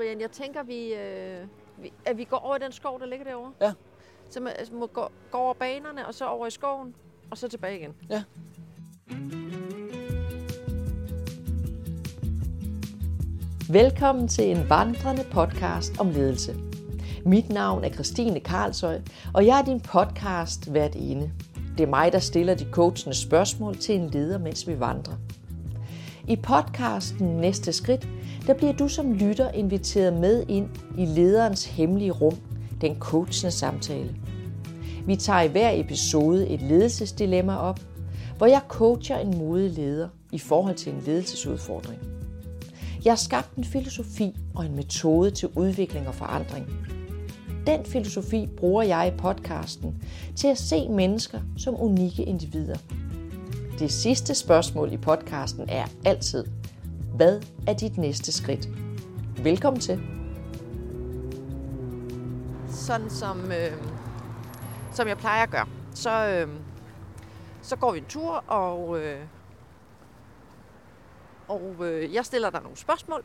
Brian, jeg tænker, vi, øh, vi, at vi går over i den skov, der ligger derovre. Ja. Så man altså, må gå, gå over banerne, og så over i skoven, og så tilbage igen. Ja. Velkommen til en vandrende podcast om ledelse. Mit navn er Christine Karlsøj, og jeg er din podcast hvert ene. Det er mig, der stiller de coachende spørgsmål til en leder, mens vi vandrer. I podcasten Næste Skridt, der bliver du som lytter inviteret med ind i lederens hemmelige rum, den coachende samtale. Vi tager i hver episode et ledelsesdilemma op, hvor jeg coacher en modig leder i forhold til en ledelsesudfordring. Jeg har skabt en filosofi og en metode til udvikling og forandring. Den filosofi bruger jeg i podcasten til at se mennesker som unikke individer. Det sidste spørgsmål i podcasten er altid, hvad er dit næste skridt? Velkommen til. Sådan som, øh, som jeg plejer at gøre. Så, øh, så går vi en tur, og, øh, og øh, jeg stiller dig nogle spørgsmål.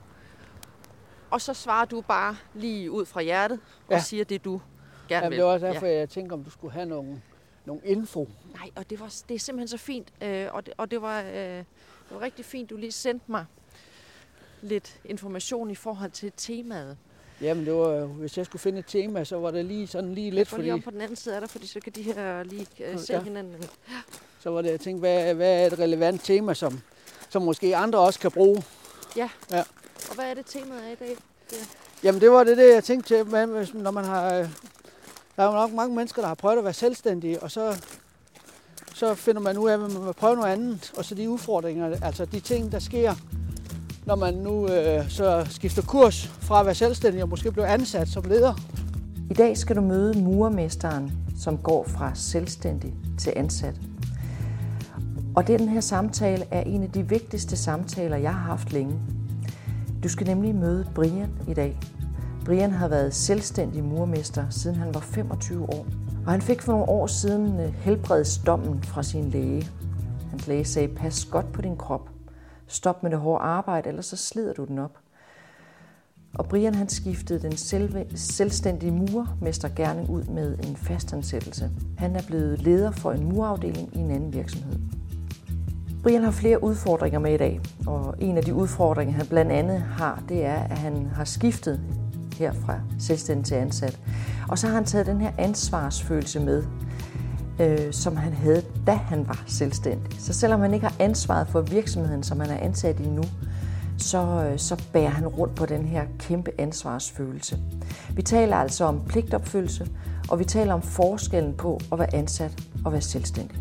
Og så svarer du bare lige ud fra hjertet Ja. og siger det, du gerne Jamen, vil. det var også derfor, ja. jeg tænkte, om du skulle have nogle, nogle info. Nej, og det, var, det er simpelthen så fint. Øh, og det, og det, var, øh, det var rigtig fint, du lige sendte mig lidt information i forhold til temaet. Jamen, det var, jo- hvis jeg skulle finde et tema, så var det lige sådan lige lidt, fordi lige om på den anden side af dig, fordi så kan de her lige øh, se Ja. ja. hinanden. så var det, jeg tænkte, hvad, hvad er et relevant tema, som, som måske andre også kan bruge. Og hvad er det temaet er i dag? Jamen, det var det, det jeg tænkte til, hvis- når man har... øh, Der er jo nok mange mennesker, der har prøvet at være selvstændige, og så, så finder man ud af, at man vil prøve noget andet. Og så de udfordringer, altså de ting, der sker, når man nu øh, så skifter kurs fra at være selvstændig og måske blive ansat som leder. I dag skal du møde murermesteren, som går fra selvstændig til ansat. Og den her samtale er en af de vigtigste samtaler, jeg har haft længe. Du skal nemlig møde Brian i dag. Brian har været selvstændig murmester, siden han var 25 år. Og han fik for nogle år siden øh, helbredsdommen fra sin læge. Hans læge sagde, pas godt på din krop. Stop med det hårde arbejde, ellers så slider du den op. Og Brian han skiftede den selve, selvstændige murmester gerne ud med en fastansættelse. Han er blevet leder for en murafdeling i en anden virksomhed. Brian har flere udfordringer med i dag, og en af de udfordringer, han blandt andet har, det er, at han har skiftet her fra selvstændig til ansat. Og så har han taget den her ansvarsfølelse med, øh, som han havde, da han var selvstændig. Så selvom han ikke har ansvaret for virksomheden, som han er ansat i nu, så, øh, så bærer han rundt på den her kæmpe ansvarsfølelse. Vi taler altså om pligtopfyldelse, og vi taler om forskellen på at være ansat og være selvstændig.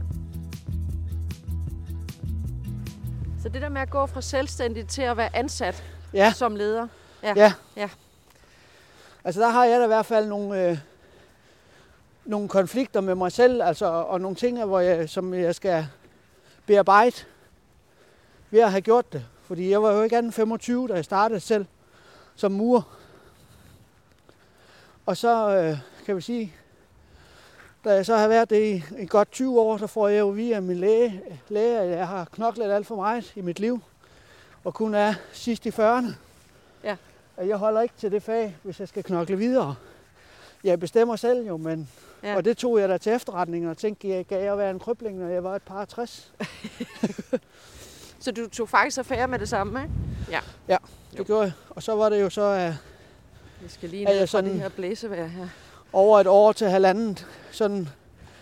Så det der med at gå fra selvstændig til at være ansat Ja, som leder. Ja. ja. Ja. Altså der har jeg da i hvert fald nogle, øh, nogle konflikter med mig selv, altså, og nogle ting, hvor jeg, som jeg skal bearbejde ved at have gjort det. Fordi jeg var jo ikke anden 25, da jeg startede selv som murer. Og så øh, kan vi sige, da jeg så har været det i, i godt 20 år, så får jeg jo via min læge, læge, at jeg har knoklet alt for meget i mit liv. Og kun er sidst i 40'erne. Ja. At jeg holder ikke til det fag, hvis jeg skal knokle videre. Jeg bestemmer selv jo, men... Ja. Ja. Og det tog jeg da til efterretning og tænkte, jeg gav jeg være en krybling, når jeg var et par 60. Så du tog faktisk affære med det samme, ikke? Jo. Det gjorde jeg. Og så var det jo så at Vi skal lige ned jeg fra sådan- det her blæsevejr her. over et år til halvandet sådan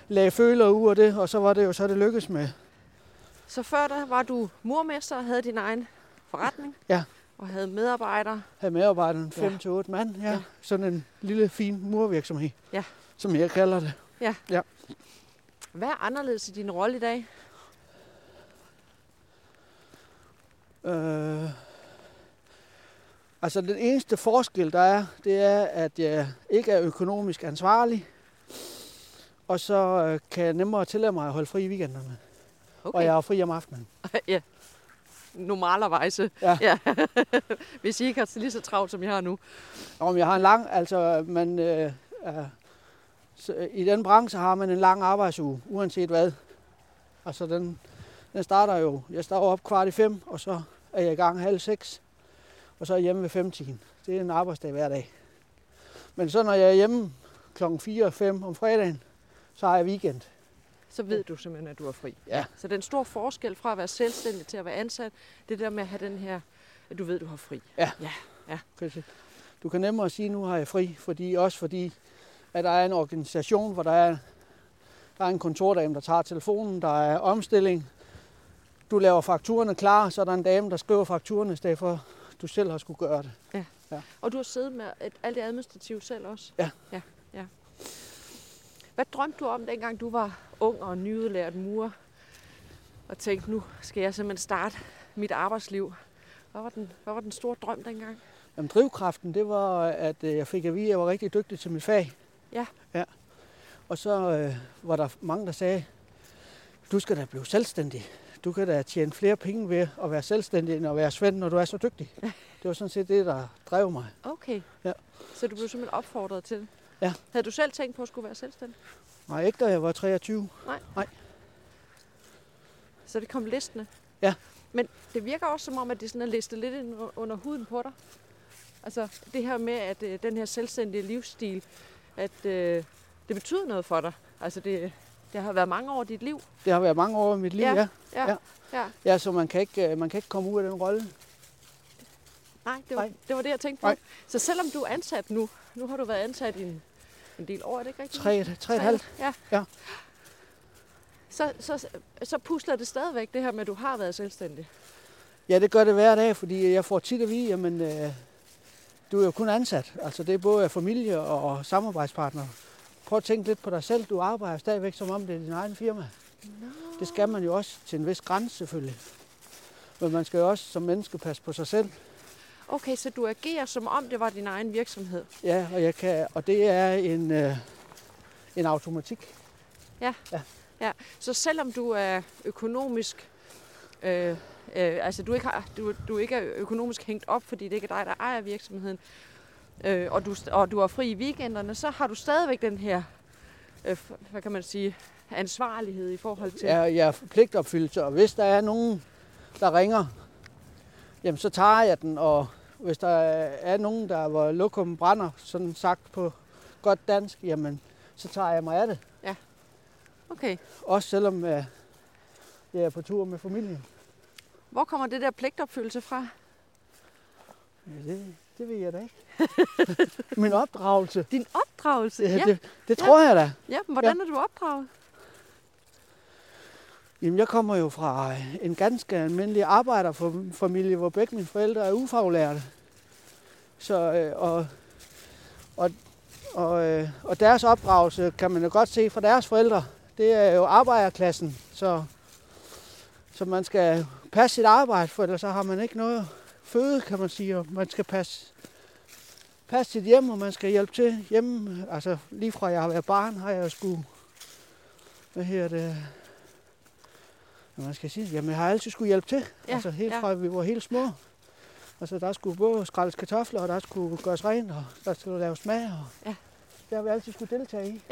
lagde føler ud af det, og så var det jo så, det lykkedes med. Så før der var du murmester og havde din egen forretning. Ja. Og havde medarbejdere. Havde medarbejderen Ja. 5 til 8 mand. Ja. Ja. ja. Sådan en lille, fin murvirksomhed. Ja. Som jeg kalder det. Hvad er anderledes i din rolle i dag? Øh, altså den eneste forskel, der er, det er, at jeg ikke er økonomisk ansvarlig. Og så øh, kan jeg nemmere tillade mig at holde fri i weekenderne. Okay. Og jeg har fri om aftenen. ja. Normalervejse. Ja. ja. Hvis I ikke har lige så travlt, som jeg har nu. Om jeg har en lang, altså man, øh, er, så, i den branche har man en lang arbejdsuge, uanset hvad. Altså den, den starter jo, jeg starter op kvart i fem, og så er jeg i gang halv seks, og så er jeg hjemme ved femtiden. Det er en arbejdsdag hver dag. Men så når jeg er hjemme klokken 4 og 5 om fredagen, så har jeg weekend. Så ved du simpelthen, at du er fri. Ja. Så den store forskel fra at være selvstændig til at være ansat, det der med at have den her, at du ved, at du har fri. Præcis. Du kan nemmere sige, at nu har jeg fri, fordi, også fordi, at der er en organisation, hvor der er, der er en kontordame, der tager telefonen, der er omstilling. Du laver fakturerne klar, så er der en dame, der skriver fakturerne, i stedet for, du selv har skulle gøre det. Og du har siddet med alt det administrative selv også? Ja. ja. ja. Hvad drømte du om, dengang du var ung og nyudlært murer? Og tænkte, nu skal jeg simpelthen starte mit arbejdsliv. Hvad var den, hvad var den store drøm dengang? Jamen, drivkraften, det var, at øh, jeg fik at vide, at jeg var rigtig dygtig til mit fag. Ja. ja. Og så øh, var der mange, der sagde, du skal da blive selvstændig. Du kan da tjene flere penge ved at være selvstændig, end at være svend, når du er så dygtig. Det var sådan set det, der drev mig. Okay. Ja. Så du blev simpelthen opfordret til det? Ja. Havde du selv tænkt på at skulle være selvstændig? Nej, ikke da jeg var 23. Så det kom listende? Ja. Men det virker også som om, at det sådan er listet lidt ind under huden på dig. Altså det her med, at øh, den her selvstændige livsstil, at øh, det betyder noget for dig. Altså det, det har været mange år i dit liv. Det har været mange år i mit liv, Ja. ja. Ja. Ja. ja. Ja, så man kan ikke, øh, man kan ikke komme ud af den rolle. Nej, det var, Nej. det var det, jeg tænkte på. Nej. Så selvom du er ansat nu, nu har du været ansat i en, en del år, er det ikke rigtigt? Tre, tre og et halvt. Ja. Ja. Så, så, så pusler det stadigvæk det her med, at du har været selvstændig. Ja, det gør det hver dag, fordi jeg får tit at vide, jamen, øh, du er jo kun ansat. Altså det er både familie og samarbejdspartner. Prøv at tænke lidt på dig selv. Du arbejder stadigvæk, som om det er din egen firma. No. Det skal man jo også til en vis grænse selvfølgelig. Men man skal jo også som menneske passe på sig selv. Okay, så du agerer som om det var din egen virksomhed. Ja, og, jeg kan, og det er en, øh, en automatik. Så selvom du er økonomisk, øh, øh, altså du ikke, har, du, du ikke er økonomisk hængt op, fordi det ikke er dig, der ejer virksomheden, øh, og, du, og du er fri i weekenderne, så har du stadigvæk den her, øh, hvad kan man sige, ansvarlighed i forhold til... Ja, jeg er pligtopfyldelse, og hvis der er nogen, der ringer, jamen så tager jeg den, og hvis der er nogen, der hvor lokum brænder, sådan sagt på godt dansk, jamen så tager jeg mig af det. Okay. Også selvom øh, jeg er på tur med familien. Hvor kommer det der pligtopfyldelse fra? Ja, det, det ved jeg da ikke. Min opdragelse. Din opdragelse? Ja, Ja, det, det tror jeg da. ja men hvordan er du opdraget? Jamen, jeg kommer jo fra en ganske almindelig arbejderfamilie, hvor begge mine forældre er ufaglærte. Så, øh, og, og, og, øh, og deres opdragelse kan man jo godt se fra deres forældre. Det er jo arbejderklassen, så, så man skal passe sit arbejde, for ellers så har man ikke noget føde, kan man sige. Og man skal passe, passe sit hjem, og man skal hjælpe til hjemme. Altså lige fra jeg har været barn, har jeg skulle, hvad her det, hvad man skal sige, jamen jeg har altid skulle hjælpe til. Ja, altså helt ja. fra vi var helt små. Altså der skulle både skraldes kartofler, og der skulle gøres rent, og der skulle laves mad. Og Ja. Det har vi altid skulle deltage i.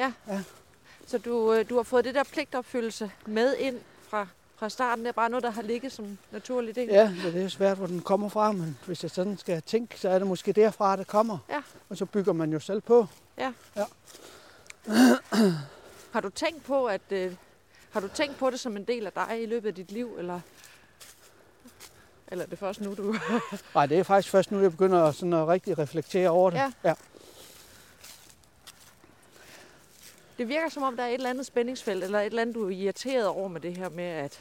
Så du, øh, du har fået det der pligtopfyldelse med ind fra, fra starten. Det er bare noget, der har ligget som naturligt del. Ja, det er svært, hvor den kommer fra, men hvis jeg sådan skal tænke, så er det måske derfra, det kommer. Ja. Og så bygger man jo selv på. Har du tænkt på, at øh, har du tænkt på det som en del af dig i løbet af dit liv, eller eller er det først nu, du... Nej, det er faktisk først nu, jeg begynder sådan at rigtig reflektere over det. Ja. ja. Det virker som om, der er et eller andet spændingsfelt, eller et eller andet, du er irriteret over med det her med at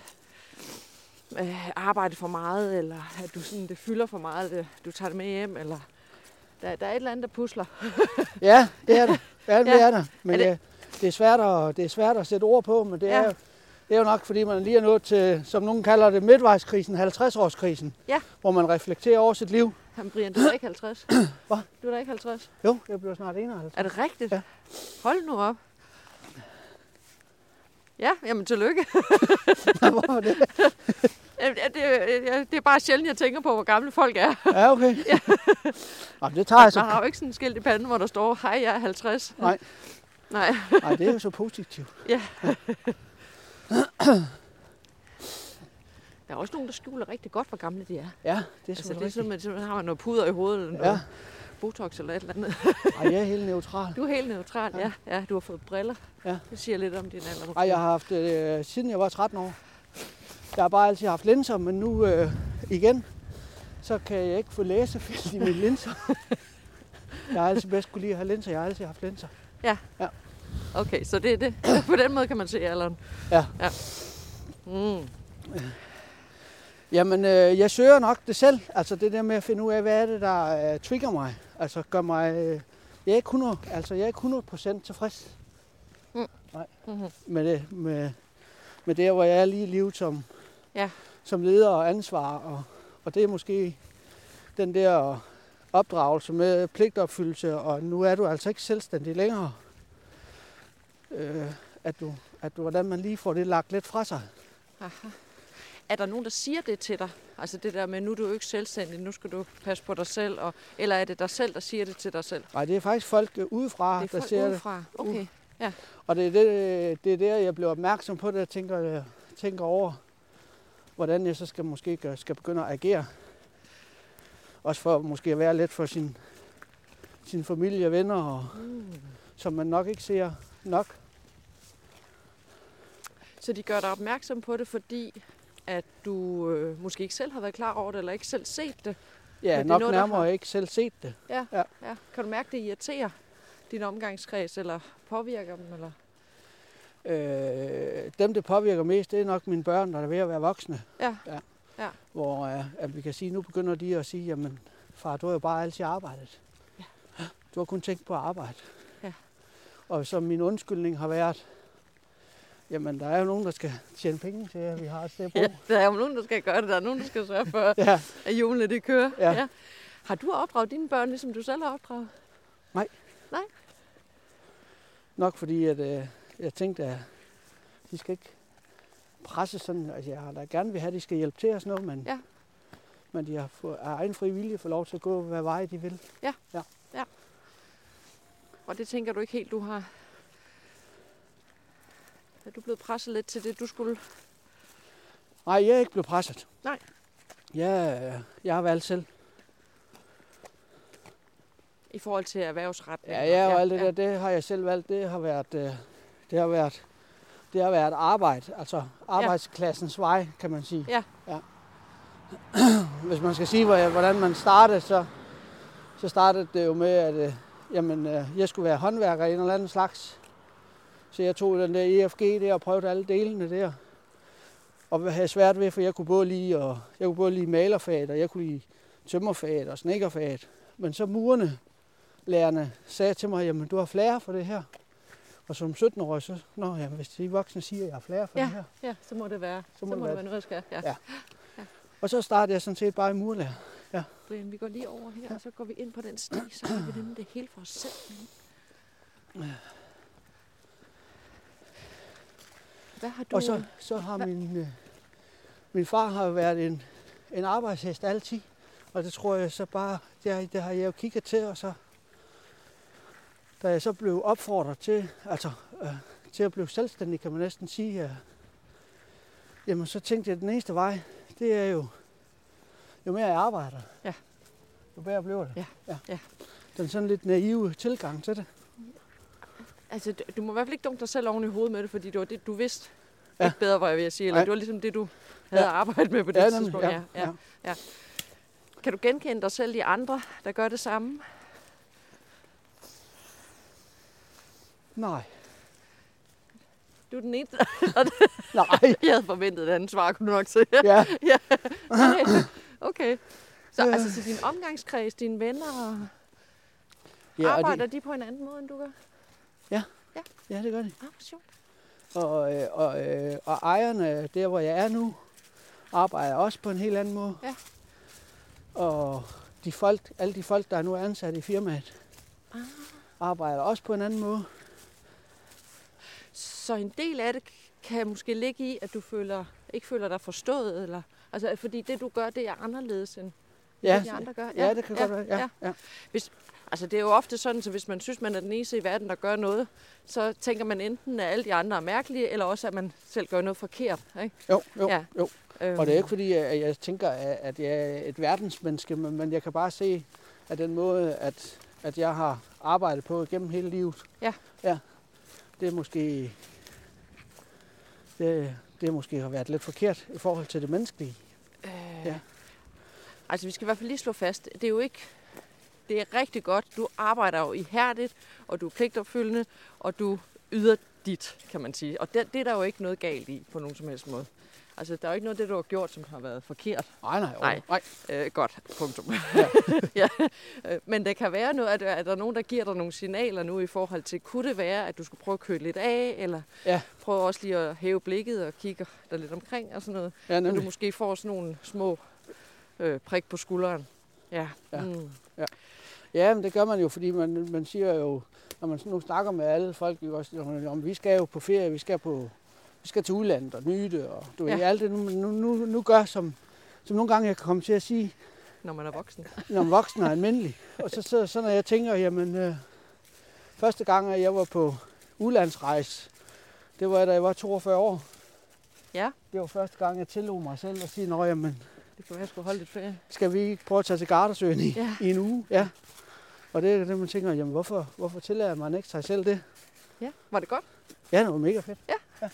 øh, arbejde for meget, eller at du sådan, det fylder for meget, det, du tager det med hjem, eller der, der er et eller andet, der pusler. Ja, det er det. Ja, det Ja. er der. Men Er det... det- Det, det, er svært at, det er svært at sætte ord på, men det, Ja. er, jo- det er jo nok, fordi man lige er nået til, som nogen kalder det, midtvejskrisen, 50-årskrisen. Ja. Hvor man reflekterer over sit liv. Jamen, Brian, du er ikke 50. Hvad? Du er da ikke 50. Jo, jeg bliver snart 51. Er det rigtigt? Ja. Hold nu op. Ja, jamen tillykke. Hvorfor det? Ja, det, det, det er bare sjældent, jeg tænker på, hvor gamle folk er. Ja, okay. Ja. Jamen, det tager jeg så. Man har jo ikke sådan en skilt i panden, hvor der står, hej, jeg er 50. Nej. Nej. Nej, det er jo så positivt. Der er også nogen, der skjuler rigtig godt, hvor gamle de er. Ja, det er Altså, sådan det er simpelthen, så har man noget puder i hovedet, eller Ja. Botox eller et eller andet. Ej, jeg er helt neutral. Du er helt neutral, ja. ja. du har fået briller. Ja. Det siger lidt om din alder. måske. Ej, jeg har haft øh, siden jeg var 13 år. Jeg har bare altid haft linser, men nu øh, igen, så kan jeg ikke få læsefelt i mine linser. jeg har altid bedst kunne lide at have linser. Jeg har altid haft linser. Okay, så det er det. På den måde kan man se alderen. Ja. ja. Mm. Jamen, øh, jeg søger nok det selv. Altså det der med at finde ud af, hvad er det, der øh, trigger mig. Altså gør mig... Øh, jeg er ikke 100, altså jeg er ikke 100% tilfreds Mm-hmm. med det, med, med det, hvor jeg er lige i livet som, Ja. som leder og ansvar. Og, og det er måske den der opdragelse med pligtopfyldelse, og nu er du altså ikke selvstændig længere. Øh, at, du, at du, hvordan man lige får det lagt lidt fra sig. Aha. Er der nogen, der siger det til dig? Altså det der med, nu er du jo ikke selvstændig, nu skal du passe på dig selv. Og, eller er det dig selv, der siger det til dig selv? Nej, det er faktisk folk øh, udefra, det er der folk ser det. udefra. Okay. Og det er, det, det er der, jeg bliver opmærksom på det, jeg tænker, jeg tænker over, hvordan jeg så skal måske skal begynde at agere. Også for måske at være lidt for sin, sin familie og venner, og, Mm. som man nok ikke ser nok. Så de gør dig opmærksom på det, fordi at du øh, måske ikke selv har været klar over det, eller ikke selv set det. Ja, det er nok noget, nærmere har- ikke selv set det. Ja. Kan du mærke, det irriterer din omgangskreds, eller påvirker dem? Eller? Øh, dem, det påvirker mest, det er nok mine børn, der er ved at være voksne. Ja. ja. Ja. Hvor øh, at vi kan sige, nu begynder de at sige, jamen far, du har jo bare altid arbejdet. Ja. Du har kun tænkt på at arbejde. Ja. Og så min undskyldning har været, jamen der er jo nogen, der skal tjene penge til, at vi har et sted. Ja, der er jo nogen, der skal gøre det. Der er nogen, der skal sørge for, ja. at hjulene det kører. Ja. Har du opdraget dine børn, ligesom du selv har opdraget? Nok fordi, at øh, jeg tænkte, at de skal ikke presse sådan. Altså, jeg har da gerne vil have, at de skal hjælpe til og sådan noget, men, Ja. men de har fået, af egen fri vilje få lov til at gå, hvad vej de vil. Og det tænker du ikke helt, du har... Er du blevet presset lidt til det, du skulle? Nej, jeg er ikke blevet presset. Nej. Jeg, øh, jeg har valgt selv. I forhold til erhvervsret? Ja, ja, og alt det der, det har jeg selv valgt. Det har været, øh, det har været, det har været arbejde. Altså arbejdsklassens vej, kan man sige. Ja. ja. Hvis man skal sige, hvor- hvordan man startede, så, så startede det jo med, at øh, jamen, øh, jeg skulle være håndværker i en eller anden slags. Så jeg tog den der EFG der og prøvede alle delene der. Og havde svært ved, for jeg kunne både lide, og, jeg kunne både lide malerfaget, og jeg kunne lide tømmerfaget og snekkerfaget. Men så murene, lærerne sagde til mig, jamen du har flere for det her. Og som 17-årig, så, nå, jamen, hvis de voksne siger, at jeg har flere for Ja. det her. Ja, så må det være, så må det være være noget, jeg skal. Ja. Ja. Og så startede jeg sådan set bare i murlærer. Brian, vi går lige over her, og så går vi ind på den sti, så har vi nemlig det hele for os selv. Hvad har du... Og så, så har min, øh, min far har været en, en arbejdshest altid. Og det tror jeg så bare, det har, det har jeg jo kigget til, og så da jeg så blev opfordret til, altså øh, til at blive selvstændig, kan man næsten sige, øh, jamen så tænkte jeg, at den eneste vej, det er jo, jo mere jeg arbejder, Ja. jo bedre bliver det. Ja, ja. Den sådan lidt naive tilgang til det. Altså, du, må i hvert fald ikke dunke dig selv oven i hovedet med det, fordi det var det, du vidste ja. Ja. ikke bedre, var jeg ved at sige. Eller Nej. det var ligesom det, du havde Ja. arbejdet med på det Ja, tidspunkt. ja, ja. ja. Kan du genkende dig selv i andre, der gør det samme? Nej. Du er den eneste, Nej. jeg havde forventet et andet svar, kunne du nok se. Ja. Okay. okay. Så Ja. altså til din omgangskreds, dine venner, Ja, og arbejder de, de på en anden måde, end du gør? Ja, det gør de. Ah, sjovt. Og, øh, og, øh, og ejerne, der hvor jeg er nu, arbejder også på en helt anden måde. Ja. Og de folk, alle de folk, der er nu er ansat i firmaet, Ah. arbejder også på en anden måde. Så en del af det kan måske ligge i, at du føler, ikke føler dig forstået, eller, altså, fordi det du gør, det er anderledes end Ja, det, de andre gør. ja, det kan ja, godt være. Ja, ja. Altså det er jo ofte sådan, så hvis man synes, man er den eneste i verden, der gør noget, så tænker man enten, at alle de andre er mærkelige, eller også, at man selv gør noget forkert. Ikke? Jo, jo, Ja. jo. Øhm, Og det er ikke fordi, at jeg tænker, at jeg er et verdensmenneske, men men jeg kan bare se, at den måde, at, at jeg har arbejdet på gennem hele livet, Ja. ja det er måske det, det måske har været lidt forkert i forhold til det menneskelige. Øh, Ja. Altså, vi skal i hvert fald lige slå fast, det er jo ikke... Det er rigtig godt. Du arbejder jo ihærdigt, og du er pligtopfyldende, og du yder dit, kan man sige. Og det, det er der jo ikke noget galt i, på nogen som helst måde. Altså, der er jo ikke noget af det, du har gjort, som har været forkert. Nej, nej, Nej. nej. Øh, godt, punktum. Ja. ja. Øh, Men det kan være noget, at er der nogen, der giver dig nogle signaler nu i forhold til, kunne det være, at du skulle prøve at køle lidt af, eller Ja. prøve også lige at hæve blikket og kigge dig lidt omkring og sådan noget. Ja, Så du nemlig. måske får sådan nogle små øh, prik på skulderen. Ja. Ja. Mm. Ja, men det gør man jo, fordi man, man siger jo, når man nu snakker med alle folk, jo også, om vi skal jo på ferie, vi skal på vi skal til udlandet og nyde, og du ja. ved, Ja. alt det, nu, nu, nu, nu gør, som, som nogle gange jeg kan komme til at sige, Når man er voksen. når man voksen er almindelig. Og så, så, så når jeg tænker, jamen, øh, første gang, at jeg var på udlandsrejse, det var da jeg var 42 år. Ja. Det var første gang, jeg tillod mig selv at sige, nå jamen, Det kan være, jeg skulle holde lidt ferie. skal vi ikke prøve at tage til Gardasøen i, Ja. i en uge? Ja. Og det er det, man tænker, jamen hvorfor, hvorfor tillader man ikke sig selv det? Ja. Var det godt? Ja, det var mega fedt. Ja. ja.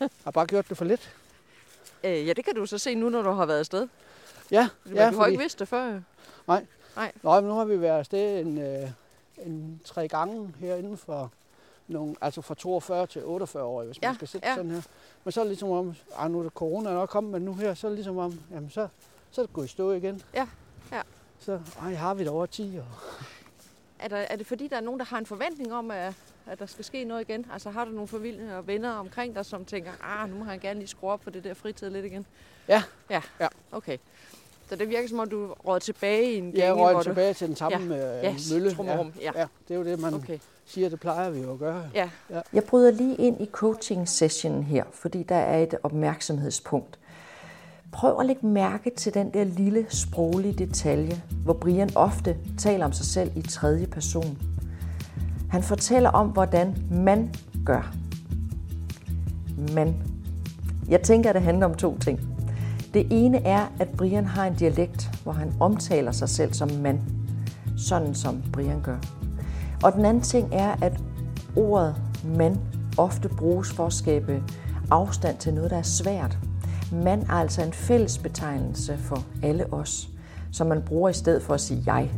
Jeg har bare gjort det for lidt. Øh, ja, det kan du så se nu, når du har været afsted. Ja, Ja, du har ikke vidst det før. jo. Nå, men nu har vi været afsted en, øh, en tre gange her inden for nogle, altså fra 42 til 48 år, hvis Ja, man skal sætte ja. sådan her. Men så er det ligesom om, ah, nu er det corona nok kommet, men nu her, så er det ligesom om, jamen så, så er det gået i stå igen. Ja, ja. Så ej, har vi det over 10 år. Er, der, er det fordi, der er nogen, der har en forventning om, at, at der skal ske noget igen? Altså har du nogle familie og venner omkring dig, som tænker, ah, nu må han gerne lige skrue op for det der fritid lidt igen? Ja. Ja, Ja. okay. Så det virker som om, du råd tilbage i en Jeg gænge, røg hvor tilbage til den samme Ja, øh, mølle. trummerum, ja. ja, det er jo det, man du... Okay, siger, det plejer vi jo at gøre. ja. Jeg bryder lige ind i coaching-sessionen her, fordi der er et opmærksomhedspunkt. Prøv at lægge mærke til den der lille sproglige detalje, hvor Brian ofte taler om sig selv i tredje person. Han fortæller om, hvordan man gør. Man. Jeg tænker, at det handler om to ting. Det ene er, at Brian har en dialekt, hvor han omtaler sig selv som man. Sådan som Brian gør. Og den anden ting er, at ordet man ofte bruges for at skabe afstand til noget, der er svært. Man er altså en fælles betegnelse for alle os, som man bruger i stedet for at sige jeg.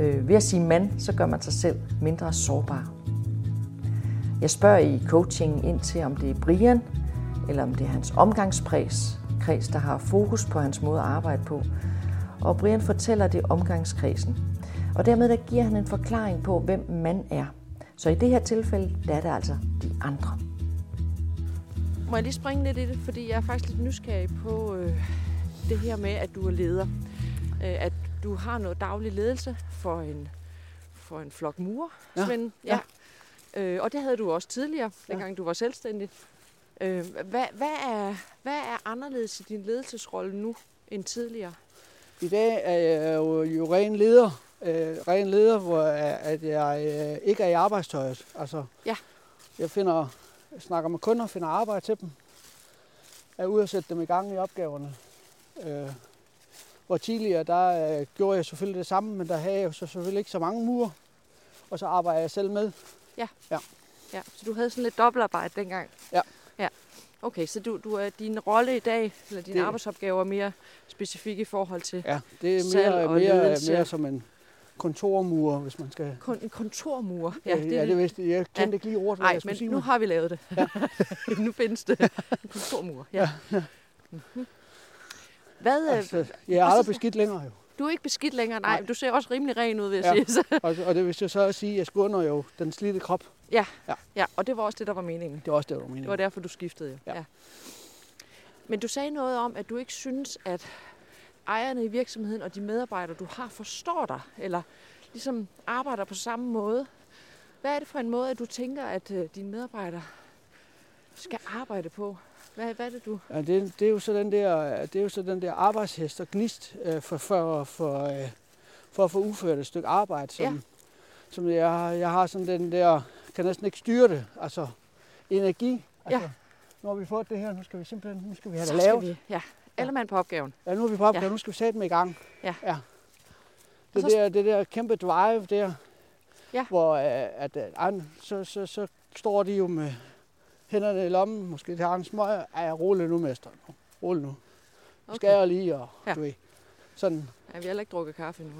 Øh, ved at sige mand, så gør man sig selv mindre sårbar. Jeg spørger i coachingen ind til, om det er Brian, eller om det er hans omgangskreds, kreds, der har fokus på hans måde at arbejde på. Og Brian fortæller det omgangskredsen. Og dermed der giver han en forklaring på, hvem man er. Så i det her tilfælde, der er det altså de andre. Må jeg lige springe lidt i det, fordi jeg er faktisk lidt nysgerrig på øh, det her med, at du er leder. Øh, at du har noget daglig ledelse for en, for en flok murer, Ja, Svend. ja. Øh, og det havde du også tidligere, dengang du var selvstændig. Øh, hvad, hvad, er, hvad er anderledes i din ledelsesrolle nu end tidligere? I dag er jeg jo, jo ren leder, øh, ren leder, hvor jeg- at jeg øh, ikke er i arbejdstøjet. Altså, Ja. Jeg finder, snakker med kunder, finder arbejde til dem, er ude og sætte dem i gang i opgaverne. Øh, hvor tidligere, der øh, gjorde jeg selvfølgelig det samme, men der havde jeg jo så selvfølgelig ikke så mange murer. Og så arbejder jeg selv med. Ja, så du havde sådan lidt dobbeltarbejde dengang? Ja. ja. Okay, så du, du er, din rolle i dag, eller dine Det- arbejdsopgaver er mere specifik i forhold til Ja, det er Salg mere, og mere, ledelse. mere som en kontormur, hvis man skal... kun en kontormur. Ja, det, ja, det vidste jeg. Jeg kendte Ja. ikke lige ordet, Nej, jeg men sige. nu har vi lavet det. Ja. nu findes det. En kontormur. Ja. Mhm. Hvad, øh, Altså, jeg er aldrig beskidt længere jo. du er ikke beskidt længere, nej, Nej. du ser også rimelig ren ud, vil jeg Ja. sige. Så, Og, og det vil jeg så også sige, at jeg skåner jo den slidte krop. ja, og det var også det, der var meningen. Det er også det, du mener. Det var derfor, du skiftede jo. Ja. Men du sagde noget om, at du ikke synes, at ejerne i virksomheden og de medarbejdere, du har, forstår dig, eller ligesom arbejder på samme måde. Hvad er det for en måde, at du tænker, at øh, dine medarbejdere skal arbejde på? Hvad, hvad er det, du... Ja, det, det, er jo så den der, det er jo så den der arbejdshest og gnist øh, for, for, for, øh, for at få udført et stykke arbejde, som, Ja. som jeg, jeg har sådan den der, kan næsten ikke styre det, altså energi. Altså, Ja. Nu har vi fået det her, nu skal vi simpelthen, nu skal vi have Så det lavet. vi, ja, alle mand på opgaven. Ja, nu er vi på opgave, Ja. ja. nu skal vi sætte dem i gang. Ja. ja. Det, så- der, det der kæmpe drive der, Ja. hvor øh, at, øh, ej, så, så, så står de jo med hænderne i lommen, måske tager en smøg, ej, rolig nu, mester. Nu. Rolig nu. Okay. Skal jeg lige, og Ja. ja. du ved, sådan. Ja, vi har heller ikke drukket kaffe endnu.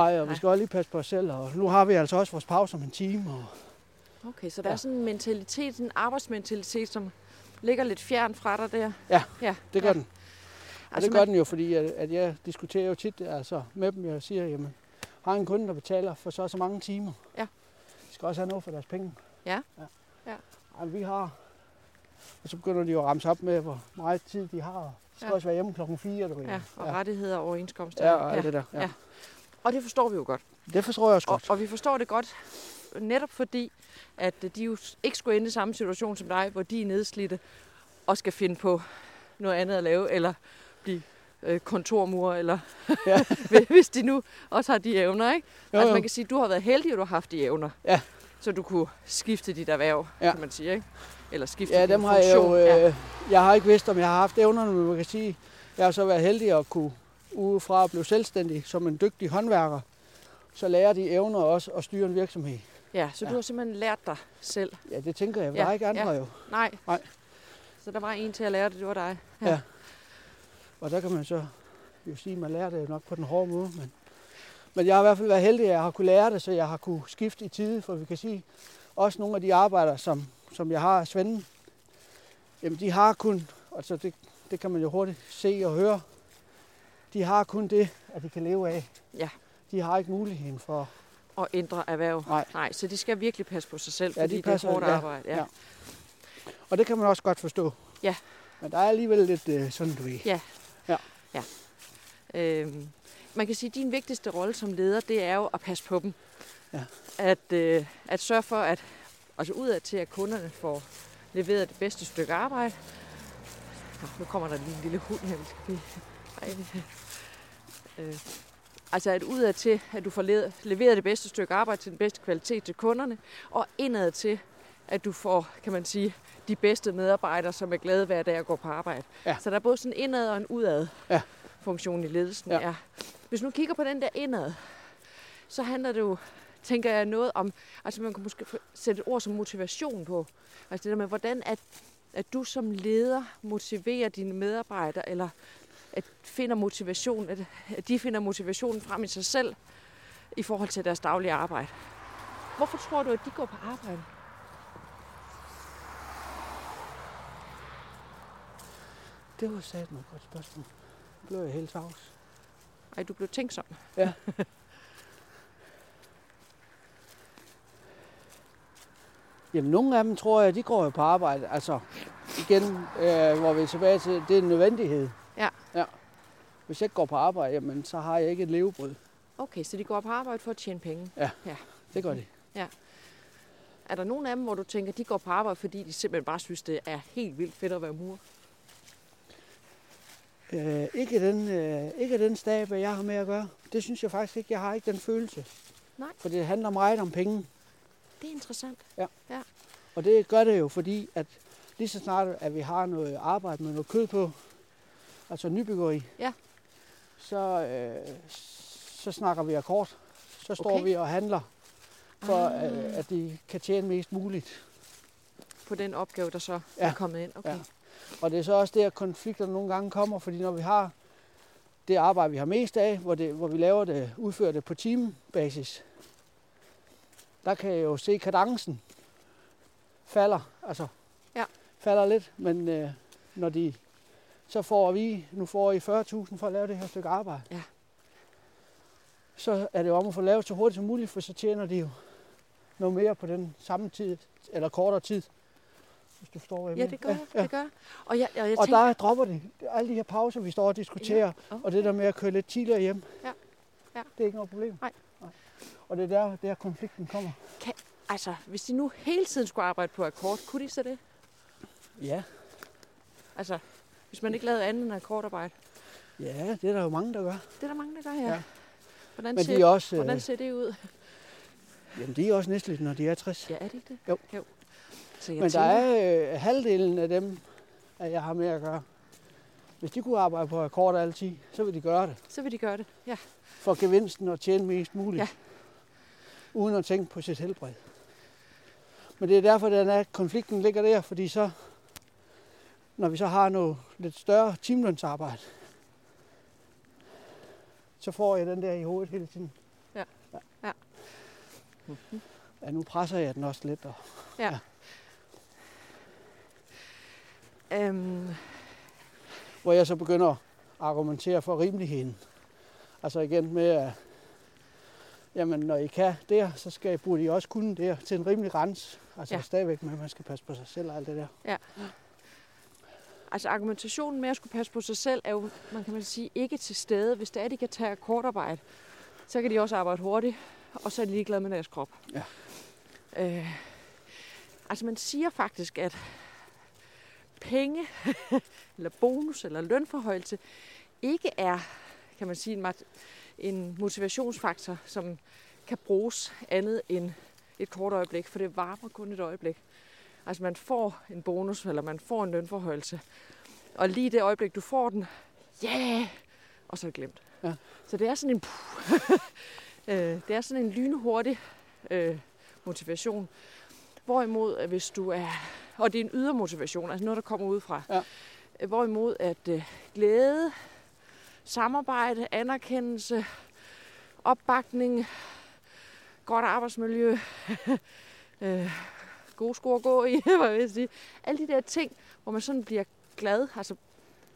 Ej, og vi skal også lige passe på os selv, og nu har vi altså også vores pause om en time. Og, Okay, så der Ja. er sådan en mentalitet, en arbejdsmentalitet, som ligger lidt fjern fra dig der. Ja, ja. det gør ja. den. Og Altså, det gør den jo, fordi at, at jeg diskuterer jo tit altså, med dem. Jeg siger, jamen, har en kunde, der betaler for så og så mange timer. Ja. De skal også have noget for deres penge. Ja. ja. Ja. Ej, vi har... Og så begynder de jo at ramse op med, hvor meget tid de har. De skal Ja. også være hjemme klokken 4, du. Ja, og ja. rettigheder og overenskomster. Ja, og alt det der. Ja. Ja. ja. Og det forstår vi jo godt. Det forstår jeg også Og, godt. og vi forstår det godt, netop fordi, at de jo ikke skulle ende i samme situation som dig, hvor de er nedslidte og skal finde på noget andet at lave, eller blive øh, kontormur, eller Ja. hvis de nu også har de evner, ikke? Jo, altså jo. man kan sige, at du har været heldig, at du har haft de evner. Ja. Så du kunne skifte dit erhverv, Ja. kan man sige, ikke? Eller skifte Ja, din dem har jeg funktion. jo... Ja. Øh, jeg har ikke vidst, om jeg har haft evnerne, men man kan sige, jeg har så været heldig at kunne udefra at blive selvstændig som en dygtig håndværker. Så lærer de evner også at styre en virksomhed. ja, så Ja. du har simpelthen lært dig selv. Ja, det tænker jeg. Der Ja, er ikke andre ja. jo. Nej. Nej. Så der var en til at lære det, det var dig. Ja. Og der kan man så jo sige, at man lærer det nok på den hårde måde. Men, men jeg har i hvert fald været heldig, at jeg har kunne lære det, så jeg har kunne skifte i tide. For vi kan sige, også nogle af de arbejder, som, som jeg har Svenden, jamen de har kun, altså det, det kan man jo hurtigt se og høre, de har kun det, at de kan leve af. Ja. De har ikke muligheden for, Og ændre erhverv. Nej. Nej, så de skal virkelig passe på sig selv, Ja, fordi de det er passer- hårdt ja, arbejde. Ja. ja. og det kan man også godt forstå. Ja. Men der er alligevel lidt øh, sådan, du ved. Øhm, man kan sige, at din vigtigste rolle som leder, det er jo at passe på dem. Ja. At, øh, at sørge for, at altså udad til, at kunderne får leveret det bedste stykke arbejde. Nå, nu kommer der lige en lille hund her. Vi skal lige... Ej. Øh, altså at udad til, at du får leveret det bedste stykke arbejde til den bedste kvalitet til kunderne, og indad til, at du får, kan man sige, de bedste medarbejdere, som er glade hver dag at gå på arbejde. Ja. Så der er både sådan en indad og en udad Ja. funktion i ledelsen. Ja. Ja. Hvis nu kigger på den der indad, så handler det jo, tænker jeg, noget om, altså man kan måske sætte et ord som motivation på. Altså det der med, hvordan at, at du som leder motiverer dine medarbejdere, eller at finder motivation, at, at de finder motivationen frem i sig selv i forhold til deres daglige arbejde. Hvorfor tror du, at de går på arbejde? Det var sat mig godt spørgsmål. Nu blev jeg helt tavs. Ej, du blev tænksom. Ja. Jamen, nogle af dem tror jeg, de går jo på arbejde. Altså, igen, øh, hvor vi er tilbage til, det er en nødvendighed. Ja. ja. Hvis jeg ikke går på arbejde, jamen, så har jeg ikke et levebrød. Okay, så de går på arbejde for at tjene penge. Det gør de. Er der nogen af dem, hvor du tænker, de går på arbejde, fordi de simpelthen bare synes, det er helt vildt fedt at være mur? Øh, ikke, den, øh, ikke den stab, jeg har med at gøre. Det synes jeg faktisk ikke. Jeg har ikke den følelse. Nej. For det handler meget om penge. Det er interessant. Og det gør det jo, fordi at lige så snart, at vi har noget arbejde med noget kød på, altså nybyggeri, Ja. så, øh, så snakker vi akkord. Så står Okay. vi og handler for, Ah. øh, at de kan tjene mest muligt. På den opgave, der så ja. Ja. er kommet ind. Okay. Ja. Og det er så også der, konflikterne nogle gange kommer, fordi når vi har det arbejde, vi har mest af, hvor, det, hvor vi laver det, udfører det på teambasis, der kan jeg jo se kadencen falder, altså Ja. falder lidt, men øh, når de så får vi, nu får I 40.000 for at lave det her stykke arbejde. Ja. Så er det jo om at få lavet så hurtigt som muligt, for så tjener de jo noget mere på den samme tid, eller kortere tid. Hvis du forstår, hvad jeg Ja, mener. det gør jeg. Det gør. Og jeg, og jeg Og tænker, der dropper de alle de her pauser, vi står og diskuterer, Ja, okay. og det der med at køre lidt tidligere hjem, Ja. Ja. det er ikke noget problem. Nej. Og det er der, der konflikten kommer. altså, hvis de nu hele tiden skulle arbejde på akkord, kunne de så det? Ja, Altså, hvis man ikke lavede andet end akkordarbejde. ja det er der jo mange, der gør. Det er der mange, der gør, ja. Ja. Hvordan, Men ser, de også, hvordan øh, ser det ud? Jamen, de er også nedslidte, når de er 60. Ja, er det ikke det? Jo. jo. Så jeg Men der tænker, er øh, halvdelen af dem, at jeg har med at gøre. Hvis de kunne arbejde på akkord altid, så vil de gøre det. så vil de gøre det. Ja. For gevinsten og tjene mest muligt. Ja. Uden at tænke på sit helbred. Men det er derfor, den er, konflikten ligger der, fordi så, når vi så har noget lidt større timelønsarbejde, så får jeg den der i hovedet hele tiden. Ja. Ja. Ja, nu presser jeg den også lidt. Og, Øhm, hvor jeg så begynder at argumentere for rimeligheden. Altså igen med, at jamen, når I kan der, så skal I, burde I også kunne der til en rimelig grænse. Altså Ja. ja. stadigvæk med, at man skal passe på sig selv og alt det der. altså argumentationen med at skulle passe på sig selv er jo, man kan man sige, ikke til stede. Hvis det er, de kan tage akkordarbejde, så kan de også arbejde hurtigt, og så er de ligeglade med deres krop. Ja. Øh, altså man siger faktisk, at penge, eller bonus, eller lønforhøjelse, ikke er, kan man sige, en, motivationsfaktor, som kan bruges andet end et kort øjeblik, for det varmer kun et øjeblik. Altså man får en bonus, eller man får en lønforhøjelse, og lige det øjeblik, du får den, ja, yeah! og så er det glemt. Ja. Så det er sådan en, øh, det er sådan en lynhurtig øh, motivation. Hvorimod, at hvis du er, og det er en ydre motivation, altså noget, der kommer udefra. Ja. Hvorimod, at øh, glæde, samarbejde, anerkendelse, opbakning, godt arbejdsmiljø, øh, gode sko at gå i, hvad vil jeg sige. Alle de der ting, hvor man sådan bliver glad, altså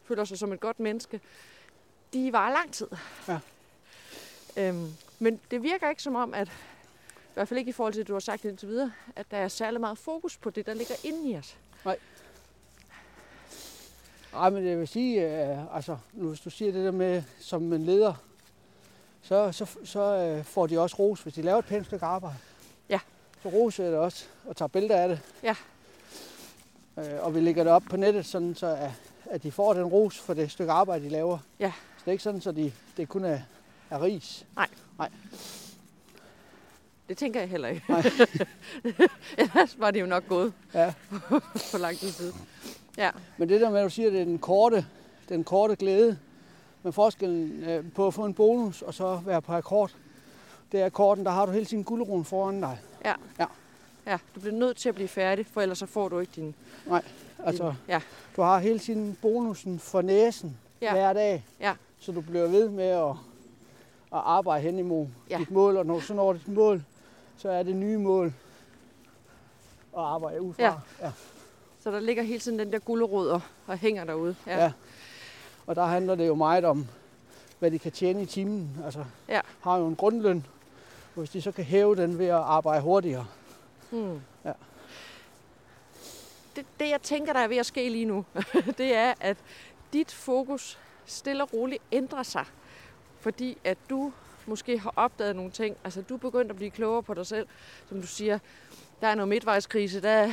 føler sig som et godt menneske, de varer lang tid. Ja. Øhm, men det virker ikke som om, at i hvert fald ikke i forhold til, det, du har sagt indtil videre, at der er særlig meget fokus på det, der ligger inde i os. Nej, men jeg vil sige, øh, altså, nu, hvis du siger det der med, som en leder, så, så, så øh, får de også ros, hvis de laver et pænt stykke arbejde. Ja. Så roser jeg det også, og tager billeder af det. Ja. Øh, og vi lægger det op på nettet, sådan så at, at de får den ros for det stykke arbejde, de laver. Ja. Så det er ikke sådan, så de, det kun er, er ris. Det tænker jeg heller ikke. Nej. Ellers var det jo nok gået Ja. for lang tid siden. Ja, Men det der med, at du siger, at det er den korte, den korte glæde, med forskellen øh, på at få en bonus og så være på akkord, det er akkorden, der har du hele tiden guldroen foran dig. ja, du bliver nødt til at blive færdig, for ellers så får du ikke din... Altså, din ja, du har hele tiden bonusen for næsen Ja. ja. hver dag, Ja. så du bliver ved med at, at arbejde hen imod Ja. ja. dit mål, og når du så når dit mål, så er det nye mål at arbejde ud fra. Ja. Ja. så der ligger hele tiden den der gulderod og, og hænger derude. Ja. Ja. Og der handler det jo meget om, hvad de kan tjene i timen. Altså, Ja. har jo en grundløn, og hvis de så kan hæve den ved at arbejde hurtigere. Hmm. Ja. Det, det, jeg tænker, der er ved at ske lige nu, det er, at dit fokus stille og roligt ændrer sig. Fordi at du måske har opdaget nogle ting. Altså, du er begyndt at blive klogere på dig selv. Som du siger, der er noget midtvejskrise. Der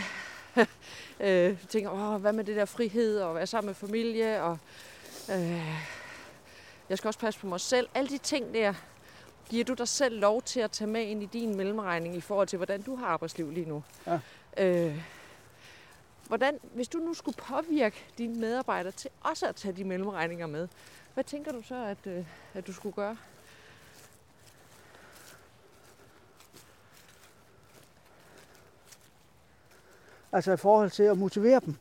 øh, tænker, Åh, hvad med det der frihed, og være sammen med familie, og øh, jeg skal også passe på mig selv. Alle de ting der, giver du dig selv lov til at tage med ind i din mellemregning i forhold til, hvordan du har arbejdsliv lige nu. Ja. Øh, hvordan, hvis du nu skulle påvirke dine medarbejdere til også at tage de mellemregninger med, hvad tænker du så, at, øh, at du skulle gøre? Altså i forhold til at motivere dem.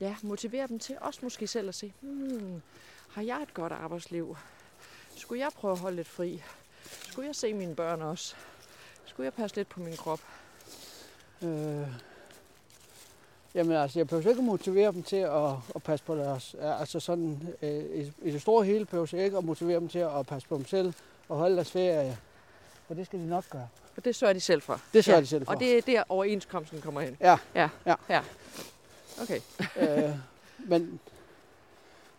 Ja, motivere dem til også måske selv at se, hmm, har jeg et godt arbejdsliv? Skulle jeg prøve at holde lidt fri? Skulle jeg se mine børn også? Skulle jeg passe lidt på min krop? Øh, jamen altså, jeg behøver ikke at motivere dem til at, at passe på deres... Altså sådan, øh, i, i det store hele behøver jeg ikke at motivere dem til at passe på dem selv og holde deres ferie. For det skal de nok gøre. For det sørger de selv for. Det sørger ja. de selv for. Og det er der overenskomsten kommer hen. Ja. Ja. Ja. ja. Okay. øh, men,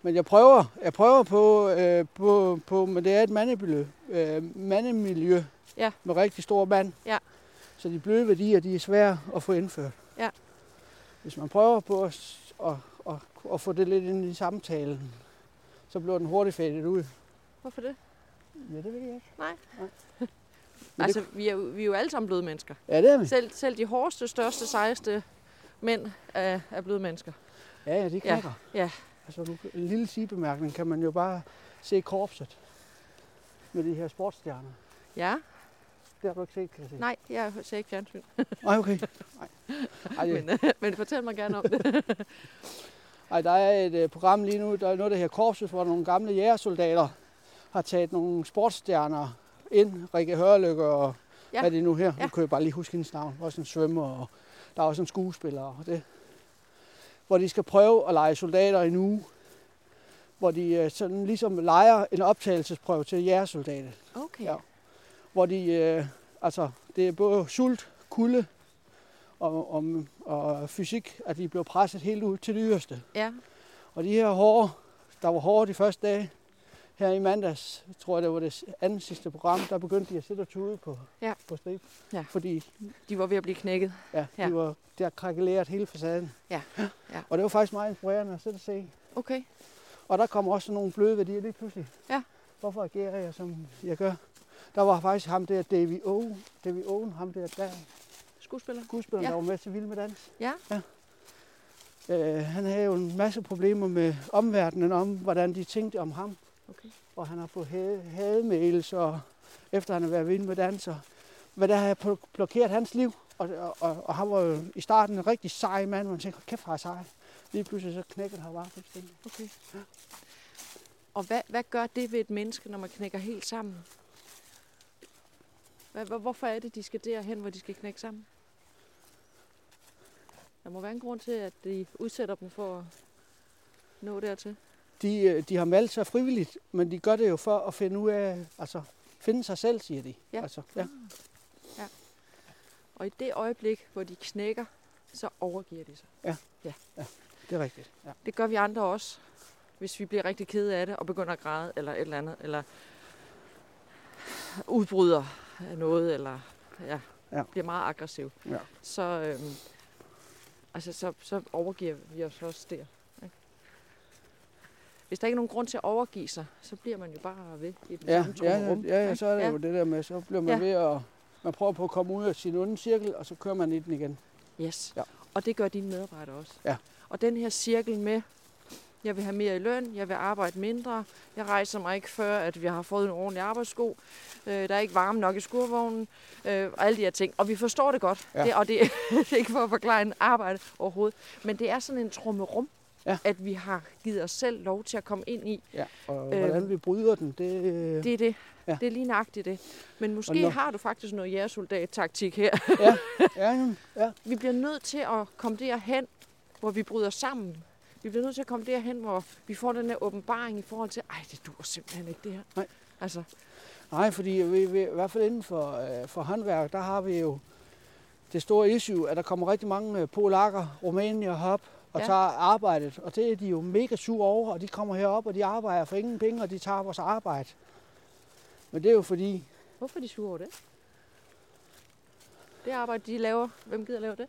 men jeg prøver, jeg prøver på, øh, på, på, men det er et mandemiljø, øh, mandemiljø Ja. med rigtig store mand. Ja. Så de bløde værdier, de er svære at få indført. Ja. Hvis man prøver på at, at, at, at få det lidt ind i samtalen, så bliver den hurtigt fadet ud. Hvorfor det? Ja, det ved jeg ikke. Nej. Nej. Men Altså, vi er, vi er jo alle sammen bløde mennesker. Ja, det er vi. Selv, selv de hårdeste, største, sejeste mænd er, er bløde mennesker. Ja, ja, de knækker. ja. Altså, nu, en lille sigebemærkning kan man jo bare se korpset med de her sportsstjerner. Ja, Det har du ikke set, kan jeg se. nej, jeg ser ikke fjernsyn. Nej, okay. Nej. Ej, det, Men, øh, men fortæl mig gerne om det. ej, der er et uh, program lige nu, der er noget, der her korpset, hvor nogle gamle jægersoldater har taget nogle sportsstjerner ind. Rikke Hørlykke og Ja. hvad er det nu her? Ja. Nu kan jeg bare lige huske hendes navn. Også en svømmer, og der er også en skuespiller. Og det. Hvor de skal prøve at lege soldater i en uge. Hvor de øh, sådan ligesom leger en optagelsesprøve til jægersoldater. Okay. Ja. Hvor de, øh, altså, det er både sult, kulde og, og, og fysik, at de blev presset helt ud til det yderste. Ja. Og de her hårde, der var hårde de første dage, her i mandags, tror jeg det var det anden sidste program, der begyndte de at sætte og tude på, Ja. på strip. Ja. Fordi De var ved at blive knækket. ja, de Ja. var der krakeleret hele facaden. Ja. Ja. Og det var faktisk meget inspirerende at sætte og se. Okay. Og der kommer også nogle bløde værdier lige pludselig. Ja. Hvorfor agerer jeg, som jeg gør? Der var faktisk ham der, Davy Owen, Davy Owen ham der, der Skuespiller. skuespilleren, Ja. ja. der var med til Vild med Dans. Ja. Øh, han havde jo en masse problemer med omverdenen om, hvordan de tænkte om ham. Okay. Og han har fået hade- hademails, og efter han har været vild med danser. Hvad der har blo- blokeret hans liv. Og, og, og, og han var jo i starten en rigtig sej mand, og man tænkte, "Hold kæft, jeg sej. Lige pludselig så knækkede han bare fuldstændig. Okay. Og hvad, hvad gør det ved et menneske, når man knækker helt sammen? Hvad, hvor- hvorfor er det, de skal derhen, hvor de skal knække sammen? Der må være en grund til, at de udsætter dem for at nå dertil. De, øh, de har meldt sig frivilligt, men de gør det jo for at finde ud af, altså finde sig selv, siger de. Ja. Altså, ja. Og i det øjeblik, hvor de knækker, så overgiver de sig. Det er rigtigt. Ja. Det gør vi andre også, hvis vi bliver rigtig kede af det og begynder at græde eller et eller andet, eller udbryder af noget, eller ja, Ja. bliver meget aggressiv. Ja. Så, øhm, altså, så, så overgiver vi os også der. Hvis der ikke er nogen grund til at overgive sig, så bliver man jo bare ved i den Ja, samme ja, trummerum, ja, ja, så er det ja. jo det der med, så bliver man Ja. ved at, man prøver på at komme ud af sin onde cirkel, og så kører man i den igen. Yes. Ja. Og det gør dine medarbejdere også. Ja. Og den her cirkel med, jeg vil have mere i løn, jeg vil arbejde mindre, jeg rejser mig ikke før, at vi har fået en ordentlig arbejdssko, øh, der er ikke varme nok i skurvognen, øh, og alle de her ting. Og vi forstår det godt, Ja. det, og det, det er ikke for at forklare en arbejde overhovedet, men det er sådan en trummerum, Ja. at vi har givet os selv lov til at komme ind i. Ja. Og Øhm. hvordan vi bryder den, det, det Det er det. Ja. Det er lige nøjagtigt det. Men måske når- har du faktisk noget jægersoldat-taktik her. ja, jamen, ja, Vi bliver nødt til at komme derhen, hvor vi bryder sammen. Vi bliver nødt til at komme derhen, hvor vi får den her åbenbaring i forhold til, ej, det dur simpelthen ikke det her. Nej. Altså, Nej, fordi vi, vi, i hvert fald inden for, øh, for håndværk, der har vi jo det store issue, at der kommer rigtig mange øh, polakker, rumænier herop og Ja. ja. tager arbejdet. Og det er de jo mega sure over, og de kommer herop, og de arbejder for ingen penge, og de tager vores arbejde. Men det er jo fordi, hvorfor er de sure over det? Det arbejde, de laver, hvem gider lave det?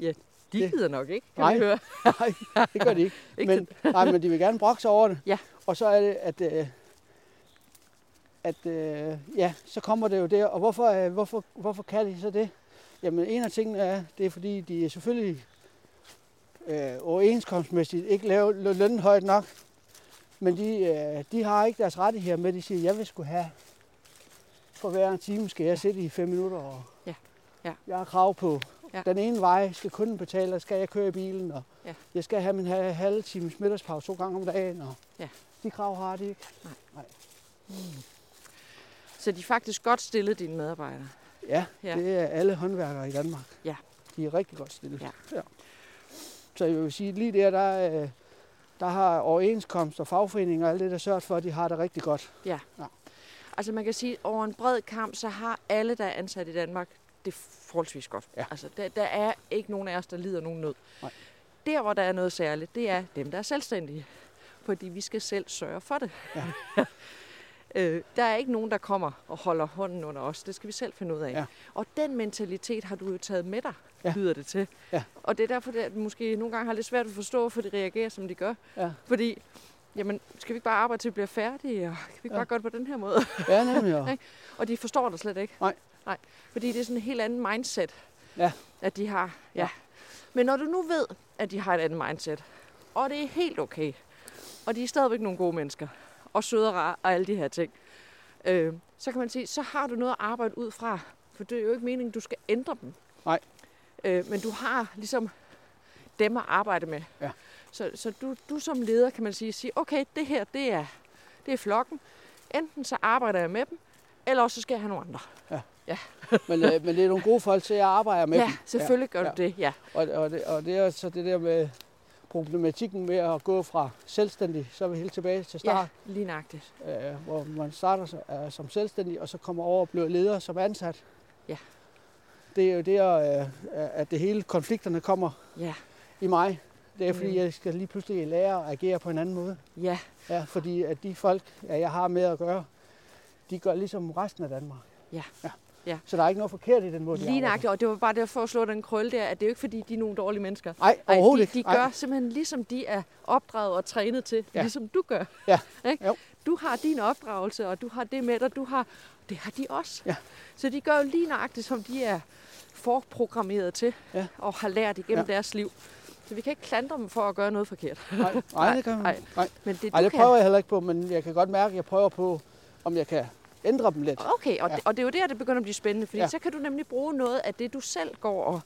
ja, De Det- gider nok ikke, kan Nej. høre. nej, det gør de ikke. Ikke men, nej, men de vil gerne brokke sig over det. Ja. Og så er det, at, øh, at øh, ja, så kommer det jo der. Og hvorfor, øh, hvorfor, hvorfor kan de så det? Jamen en af tingene er, det er fordi, de selvfølgelig øh, overenskomstmæssigt ikke lavet lø- lønnen højt nok. Men de, øh, de har ikke deres rettigheder med. De siger, jeg vil skulle have for hver en time skal jeg sidde i fem minutter. Og Ja. Ja. Jeg har krav på. Ja. Den ene vej skal kunden betale, og skal jeg køre i bilen. Og Ja. Jeg skal have min ha- halve times middagspause to gange om dagen. Og Ja. De krav har de ikke. Så de er faktisk godt stillet, dine medarbejdere. Ja, Ja. ja, det er alle håndværkere i Danmark. Ja. De er rigtig godt stillet. Ja. ja. Så jeg vil sige, lige der, der, øh, der har overenskomst og fagforeninger og alt det, der sørger for, at de har det rigtig godt. Altså man kan sige, at over en bred kamp, så har alle, der er ansat i Danmark, det forholdsvis godt. Ja. Altså, der, der er ikke nogen af os, der lider nogen nød. Nej. Der, hvor der er noget særligt, det er dem, der er selvstændige. Fordi vi skal selv sørge for det. Ja. øh, der er ikke nogen, der kommer og holder hånden under os. Det skal vi selv finde ud af. Ja. Og den mentalitet har du jo taget med dig, Ja. lyder det til. Ja. Og det er derfor, det måske nogle gange har lidt svært at forstå, for de reagerer, som de gør. Ja. Fordi jamen, skal vi ikke bare arbejde til vi bliver færdige, og kan vi ikke Ja. bare gøre det på den her måde? Ja, nemlig. Ja. Og de forstår det slet ikke. Nej. Nej. Fordi det er sådan en helt anden mindset, Ja. at de har. Ja. Ja. Men når du nu ved, at de har et andet mindset, og det er helt okay, og de er stadigvæk nogle gode mennesker, og søde og rare, og alle de her ting, øh, så kan man sige, så har du noget at arbejde ud fra. For det er jo ikke meningen, du skal ændre dem. Nej. Øh, men du har ligesom dem at arbejde med. Ja. Så, så du, du som leder kan man sige, sige, okay, det her, det er, det er flokken. Enten så arbejder jeg med dem, eller også så skal jeg have nogle andre. Men, øh, men det er nogle gode folk, så jeg arbejder med ja, dem. selvfølgelig gør ja. du det, ja. Og, og, det, og det er så det der med problematikken med at gå fra selvstændig, så er vi helt tilbage til Ja, start, lige nøjagtigt. øh, hvor man starter øh, som selvstændig, og så kommer over og bliver leder som ansat. Ja. Det er jo der, øh, at det hele konflikterne kommer Ja, i mig. Det er fordi, Mm. jeg skal lige pludselig lære at agere på en anden måde. ja, Ja, fordi at de folk, ja, jeg har med at gøre, de gør ligesom resten af Danmark. Ja. ja. Ja. Så der er ikke noget forkert i den måde, de lige nøjagtigt. Og det var bare derfor at slå den krølle der, at det er jo ikke fordi, de er nogle dårlige mennesker. Nej, Ej, overhovedet de, ikke. de Nej. gør simpelthen ligesom de er opdraget og trænet til, Ja. ligesom du gør. Ja. Ikke? Jo. Du har din opdragelse, og du har det med dig, du har, det har de også. Ja. Så de gør jo lige nøjagtigt, som de er forprogrammeret til, Ja. og har lært igennem Ja. deres liv. Så vi kan ikke klandre dem for at gøre noget forkert. Nej, nej, det kan man. Nej. Nej. Men det, Nej, det kan, prøver jeg heller ikke på, men jeg kan godt mærke, at jeg prøver på, om jeg kan ændre dem lidt. Okay, og, Ja. det, og det er jo der, det begynder at blive spændende, fordi ja. Så kan du nemlig bruge noget af det, du selv går og,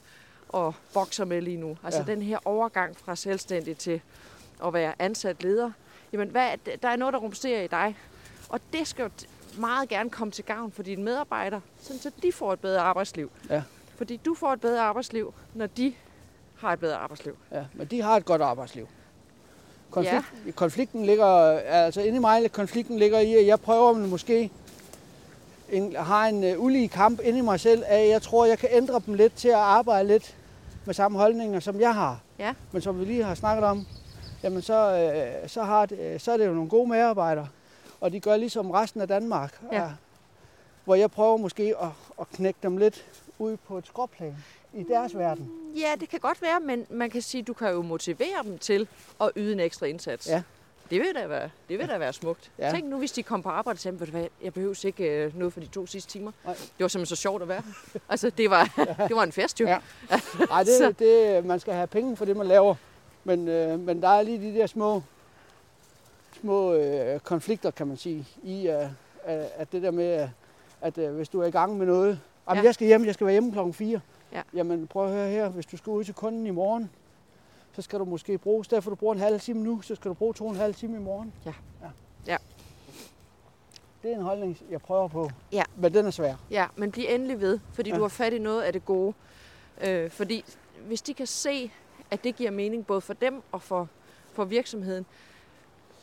og bokser med lige nu. Altså ja. Den her overgang fra selvstændig til at være ansat leder. Jamen, hvad, er der er noget, der rumsterer i dig, og det skal jo meget gerne komme til gavn for dine medarbejdere, sådan så de får et bedre arbejdsliv. Ja. Fordi du får et bedre arbejdsliv, når de har et bedre arbejdsliv. Ja, men de har et godt arbejdsliv. Konflikt, ja. Konflikten ligger, altså inde i mig, konflikten ligger i, at jeg prøver måske, en, har en uh, ulige kamp inde i mig selv, at jeg tror, jeg kan ændre dem lidt til at arbejde lidt med samme holdninger, som jeg har. Ja. Men som vi lige har snakket om, jamen så, øh, så, har det, øh, så er det jo nogle gode medarbejdere, og de gør ligesom resten af Danmark. Ja. er- hvor jeg prøver måske at, at knække dem lidt ud på et skråplan i deres verden. Ja, det kan godt være, men man kan sige, at du kan jo motivere dem til at yde en ekstra indsats. Ja. Det vil da være, det vil da være smukt. Ja. Tænk nu, hvis de kom på arbejde sagde, "Ved du hvad, jeg behøver ikke øh, noget for de to sidste timer. Nej. Det var simpelthen så sjovt at være. her." altså, det var, det var en fest jo. Ja. Nej, Så- det, det, man skal have penge for det, man laver. Men, øh, men der er lige de der små, små øh, konflikter, kan man sige, i øh, at det der med, at øh, hvis du er i gang med noget, jamen, Ja. jeg skal hjem, jeg skal være hjemme klokken 4. Ja. Jamen prøv at høre her, hvis du skal ud til kunden i morgen, så skal du måske bruge, i stedet for du bruger en halv time nu, så skal du bruge to og en halv time i morgen. Ja. ja. Ja. Det er en holdning, jeg prøver på, Ja. men den er svær. Ja, men bliv endelig ved, fordi. Ja. du har fat i noget af det gode. Øh, fordi hvis de kan se, at det giver mening både for dem og for, for virksomheden,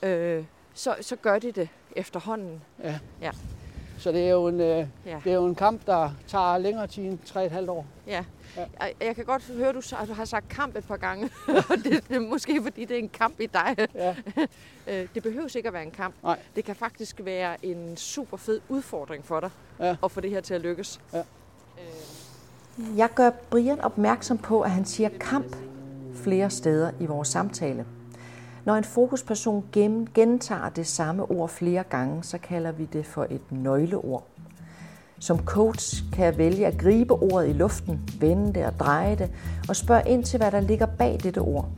øh, så, så gør de det efterhånden. Ja. Ja. Så det er jo en, øh, Ja. det er jo en kamp, der tager længere tid end 3,5 år. Ja. Ja. Jeg, jeg kan godt høre, at du, sa- at du har sagt kamp et par gange. Det, det er måske fordi, det er en kamp i dig. Ja. Øh, det behøver ikke at være en kamp. Nej. Det kan faktisk være en super fed udfordring for dig Ja. at få det her til at lykkes. Ja. Jeg gør Brian opmærksom på, at han siger kamp flere steder i vores samtale. Når en fokusperson gentager det samme ord flere gange, så kalder vi det for et nøgleord. Som coach kan jeg vælge at gribe ordet i luften, vende det og dreje det, og spørge ind til, hvad der ligger bag dette ord.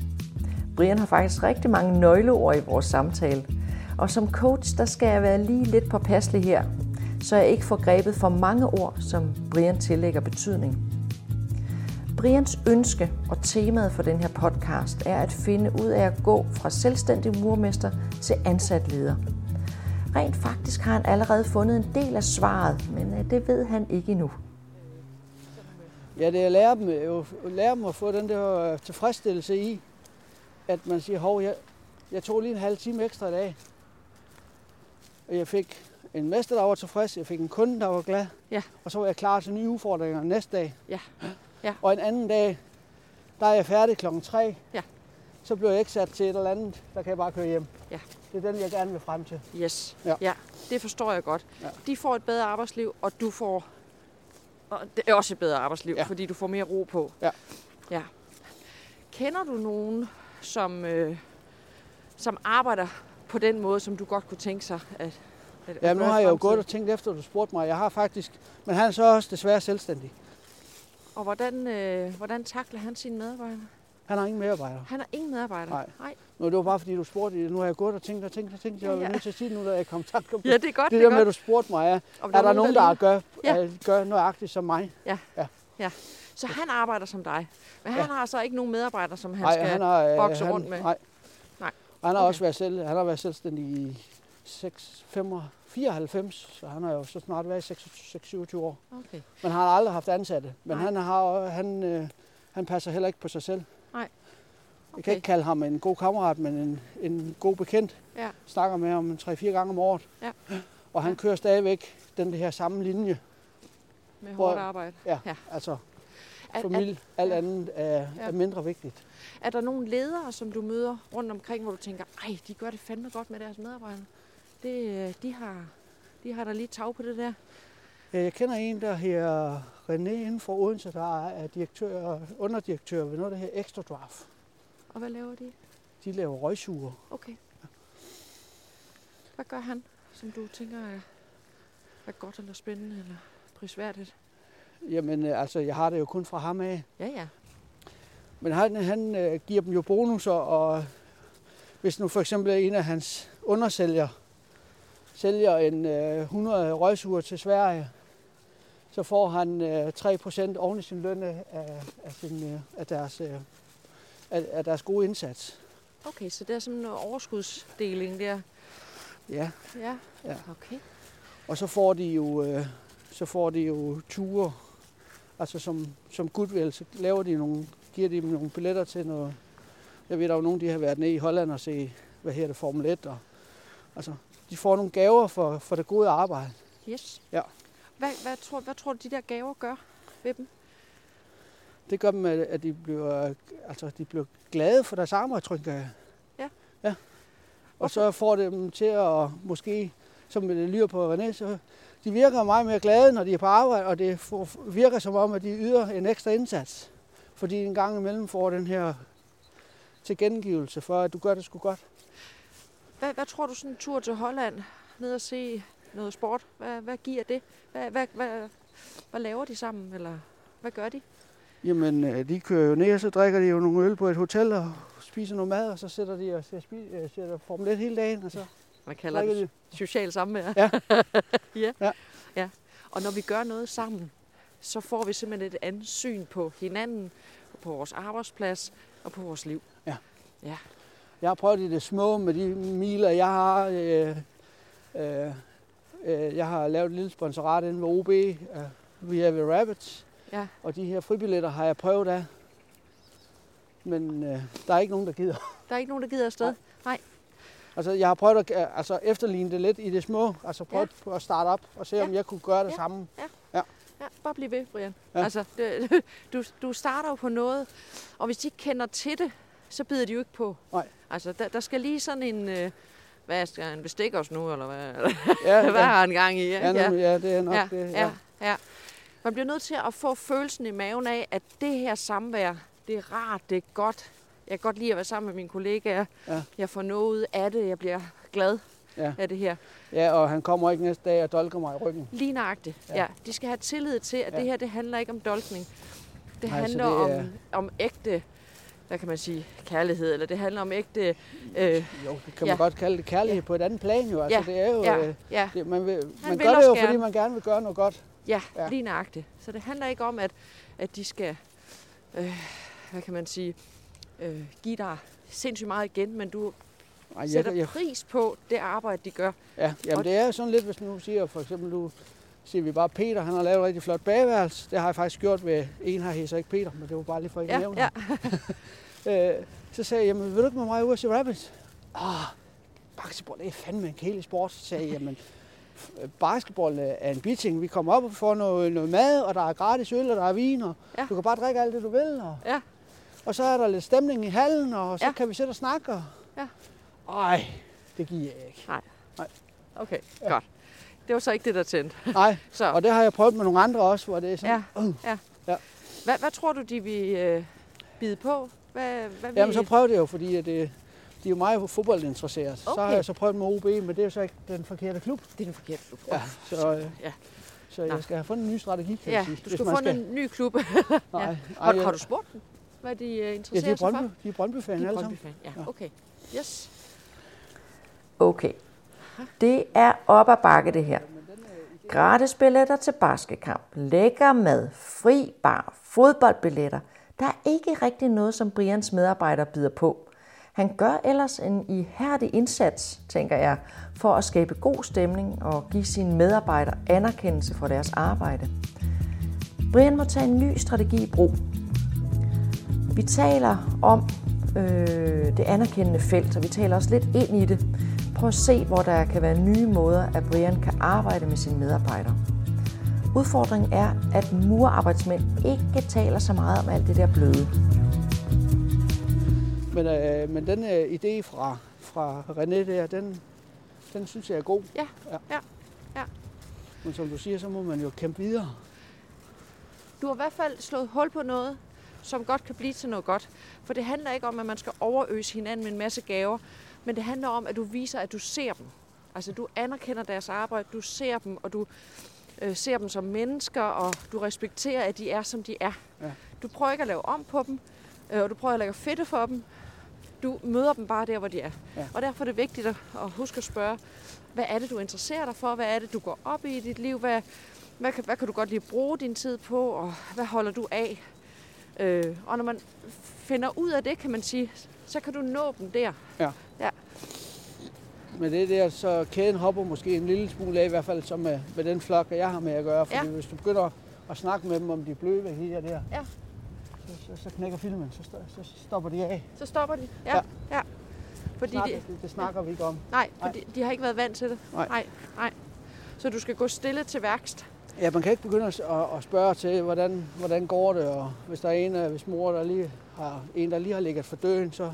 Brian har faktisk rigtig mange nøgleord i vores samtale, og som coach, der skal jeg være lige lidt påpasselig her, så jeg ikke får grebet for mange ord, som Brian tillægger betydning. Brians ønske og temaet for den her podcast er at finde ud af at gå fra selvstændig murmester til ansat leder. Rent faktisk har han allerede fundet en del af svaret, men øh, det ved han ikke endnu. Ja, det er at lære dem, jo, lære dem at få den der øh, tilfredsstillelse i, at man siger, hov, jeg, jeg tog lige en halv time ekstra i dag. Og jeg fik en mester, der var tilfreds, jeg fik en kunde, der var glad, Ja. og så var jeg klar til nye udfordringer næste dag. Ja. Ja. Og en anden dag, der er jeg færdig klokken 3. Ja. Så bliver jeg ikke sat til et eller andet, der kan jeg bare køre hjem. Ja. Det er den, jeg gerne vil frem til. Yes. Ja. ja, det forstår jeg godt. Ja. De får et bedre arbejdsliv, og du får og det er også et bedre arbejdsliv, Ja. fordi du får mere ro på. Ja. ja. Kender du nogen, som, øh, som arbejder på den måde, som du godt kunne tænke sig at, at Ja, nu har jeg jo gået og tænkt efter, at du spurgte mig. Jeg har faktisk... Men han er så også desværre selvstændig. Og hvordan, øh, hvordan takler han sine medarbejdere? Han har ingen medarbejdere. Han har ingen medarbejdere. Nej. Nej. Nu, det var bare fordi, du spurgte. Nu har jeg gået og tænkt og tænkt og tænkt. Jeg Ja, var ja. nødt til at sige det nu, da jeg kom tanke om Ja, det er godt. det. er der med, at godt. du spurgte mig, er, er der nogen, der ligner- gør, Ja. ja. gør nøjagtigt som mig? Så han arbejder som dig. Men han har så ikke nogen medarbejdere, som han Nej, skal... han har, øh, bokse han, rundt med? Nej. Nej. Og han har Okay. også været, selv, han har været selvstændig i 6, 5, 94, så han har jo så snart været i 6-27 år. Okay. Men han har aldrig haft ansatte. Men Nej. han, har, han, øh, han passer heller ikke på sig selv. Nej. Jeg kan Okay. ikke kalde ham en god kammerat, men en, en god bekendt. Ja. Snakker med ham 3-4 gange om året. Ja. Og han Ja. kører stadigvæk den her samme linje. Med Hvor- hårdt arbejde. Ja, Ja. altså er, familie, alt ja. andet er, Ja. er mindre vigtigt. er der nogle ledere, som du møder rundt omkring, hvor du tænker, ej, de gør det fandme godt med deres medarbejdere? Det, øh, de, har, de har da lige tag på det der. Jeg kender en, der her René inden for Odense, der er direktør, underdirektør ved noget, der her Extra Drive. Og hvad laver de? De laver røgsuger. Okay. Hvad gør han, som du tænker er, er godt eller spændende eller prisværdigt? Jamen, øh, altså, jeg har det jo kun fra ham af. Ja, ja. Men han, han øh, giver dem jo bonusser, og hvis nu for eksempel en af hans undersælger sælger en øh, 100 røgsuger til Sverige, så får han øh, 3% oven i sin løn af, af, sin, øh, af, deres, øh, af, af deres gode indsats. Okay, så det er sådan en overskudsdeling der. Ja, Ja. Ja. Okay. og så får de jo, øh, så får de jo ture, altså som, som goodwill, så laver de nogle, giver de dem nogle billetter til noget. Jeg ved, der er jo nogen, de har været nede i Holland og se, hvad her det Formel 1. Og, altså, de får nogle gaver for, for det gode arbejde. Yes. Ja. Hvad, hvad, tror, hvad tror du, de der gaver gør ved dem? Det gør dem, at de bliver, altså, de bliver glade for deres arbejde, tror jeg. Ja. ja. Og så får det dem til at måske, som det lyder på René, så de virker meget mere glade, når de er på arbejde, og det virker som om, at de yder en ekstra indsats. Fordi en gang imellem får den her tilgengivelse for, at du gør det sgu godt. Hvad, hvad tror du sådan en tur til Holland, ned og se noget sport, hvad, hvad giver det? Hvad, hvad, hvad, hvad laver de sammen, eller hvad gør de? Jamen, øh, de kører jo ned, og så drikker de jo nogle øl på et hotel og spiser noget mad, og så sætter de og ser, spi- øh, ser Formel 1 hele dagen, og så Man kalder det de. social samvær. Ja. ja. Ja. ja. Og når vi gør noget sammen, så får vi simpelthen et andet syn på hinanden, på vores arbejdsplads og på vores liv. Jeg har prøvet i det små med de miler, jeg har. Øh, øh, øh, jeg har lavet et lille sponsorat inde ved OB, øh, via ved Rabbits. Ja. Og de her fribilletter har jeg prøvet af. Men øh, der er ikke nogen, der gider. Der er ikke nogen, der gider afsted. Altså, jeg har prøvet at øh, altså, efterligne det lidt i det små. Altså prøvet ja. at starte op og se, om Ja. jeg kunne gøre det Ja. samme. Ja, bare bliv ved, Brian. Ja. Ja. Altså, det, du, du starter jo på noget, og hvis de ikke kender til det, så bider de jo ikke på. Nej. Altså, der, der skal lige sådan en... Øh, hvad skal han bestikke os nu, eller hvad? Ja, hvad ja, har han gang i? ja, ja. ja det er nok ja, det. ja, ja. Man bliver nødt til at få følelsen i maven af, at det her samvær, det er rart, det er godt. Jeg kan godt lide at være sammen med mine kollegaer. Ja. Jeg får noget af det. Jeg bliver glad Ja. af det her. ja, og han kommer ikke næste dag og dolker mig i ryggen. Lige nøjagtigt. Ja. Ja. ja. De skal have tillid til, at Ja. det her, det handler ikke om dolkning. Det Nej, handler det om, om ægte, hvad kan man sige, kærlighed, eller det handler om ægte... Øh, Jo, det kan man Ja. godt kalde det kærlighed på et andet plan jo. Altså, Ja, det er jo... ja, øh, ja, Det, man vil, man vil gør det jo, fordi gerne. man gerne vil gøre noget godt. ja, Ja. ja, lige nøjagtigt. Så det handler ikke om, at, at de skal, øh, hvad kan man sige, øh, give dig sindssygt meget igen, men du Ej, jeg, sætter jeg, pris på det arbejde, de gør. ja, jamen, Og- det er sådan lidt, hvis nu siger for eksempel, du siger vi bare Peter, han har lavet et rigtig flot bagværelse. Det har jeg faktisk gjort ved en her, så ikke Peter, men det var bare lige for at Ja, nævne ja. øh, så sagde jeg, jamen vil du ikke med mig ud og se Rabbits? Ah, basketball, det er fandme en kedelig sport. Sagde jeg, jamen basketball er en biting. Vi kommer op og får noget, noget mad, og der er gratis øl, og der er vin, og Ja. du kan bare drikke alt det, du vil. Og, Ja. og så er der lidt stemning i hallen, og så Ja. kan vi sætte og snakke. Og... Ja. Ej, det giver jeg ikke. Okay, Ja. godt. Det var så ikke det, der tændte. Nej, Så, og det har jeg prøvet med nogle andre også, hvor det er sådan, ja, uh. ja. Ja. Hvad, hvad tror du, de vil øh, bide på? Hvad, hvad vil... Jamen, så prøv det jo, fordi at det, de er jo meget fodboldinteresserede. Okay. Så har jeg så prøvet med OB, men det er jo så ikke den forkerte klub. Det er den forkerte klub. Ja, så, øh, ja. så Nå. jeg skal have fundet en ny strategi, kan ja jeg sige. du skal få en ny klub. Nej, ja. nej, har, jeg- har du spurgt dem, hvad de øh, Ja, interesserer de er sig for? Brøndby, de er Brøndby-fan De er alle sammen. Brøndby-fan. Ja, Ja. okay. Yes. Okay. Det er op ad bakke det her. Gratis billetter til baskekamp, lækker mad, fri bar, fodboldbilletter. Der er ikke rigtig noget, som Brians medarbejder bider på. Han gør ellers en ihærdig indsats, tænker jeg, for at skabe god stemning og give sine medarbejdere anerkendelse for deres arbejde. Brian må tage en ny strategi i brug. Vi taler om øh, det anerkendende felt, og vi taler også lidt ind i det. Prøv at se, hvor der kan være nye måder, at Brian kan arbejde med sine medarbejdere. Udfordringen er, at murarbejdsmænd ikke taler så meget om alt det der bløde. Men, øh, men den øh, idé fra, fra René der, den, den synes jeg er god. Ja, ja, ja. Men som du siger, så må man jo kæmpe videre. Du har i hvert fald slået hul på noget, som godt kan blive til noget godt. For det handler ikke om, at man skal overøse hinanden med en masse gaver, men det handler om, at du viser, at du ser dem. Altså, du anerkender deres arbejde, du ser dem, og du øh, ser dem som mennesker, og du respekterer, at de er, som de er. Ja. Du prøver ikke at lave om på dem, øh, og du prøver at lave fedte for dem. Du møder dem bare der, hvor de er. Ja. Og derfor er det vigtigt at, at huske at spørge, hvad er det, du interesserer dig for? Hvad er det, du går op i i dit liv? Hvad, hvad, kan, hvad kan du godt lide at bruge din tid på? Og hvad holder du af? Øh, og når man finder ud af det, kan man sige, så kan du nå dem der. Men det er der, så kæden hopper måske en lille smule af, i hvert fald som med, med den flok, jeg har med at gøre. Fordi Ja. ja. hvis du begynder at snakke med dem om de bløde værdier der, Ja. så, så, så knækker filmen, så, så stopper de af. Så stopper de. Ja, ja. Ja. ja. Fordi Snakker, de, det, det snakker vi ikke om. nej, Nej. fordi de har ikke været vant til det. Nej. nej. nej. Så du skal gå stille til værkst. Ja, man kan ikke begynde at, at, at spørge til, hvordan, hvordan går det, og hvis der er en, af- hvis mor der lige har, en, der lige har ligget for døden, så,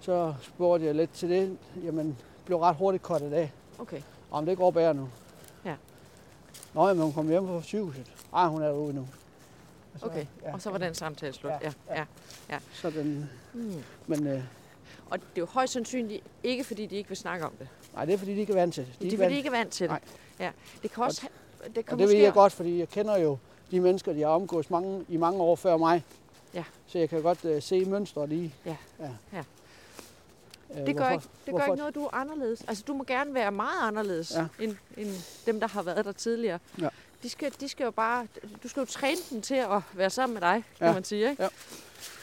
så spurgte jeg lidt til det. Jamen, blev ret hurtigt kortet af. Okay. Om det går bedre nu. Ja. Nå, men hun kom hjem fra sygehuset. Ej, hun er derude nu. Og så- Okay. Og så var den samtale slut. Ja. Ja, ja. Så den, Mm. men øh, Og det er jo højst sandsynligt ikke, fordi de ikke vil snakke om det. nej, det er fordi, de ikke er vant til det. De, er de ikke er vant til det. Nej. Ja. Det kan også... ha- Det kan Og det ved jeg godt, fordi jeg kender jo de mennesker, de har omgås mange, i mange år før mig. Ja. Så jeg kan godt øh, se mønstret i. Ja. ja. Ja. Øh, Det gør, hvorfor- ikke, det gør hvorfor- ikke noget, du er anderledes. Altså, du må gerne være meget anderledes Ja. end, end dem, der har været der tidligere. Ja. De, skal, de skal jo bare... Du skal jo træne dem til at være sammen med dig, kan Ja. man sige. Ikke? Ja.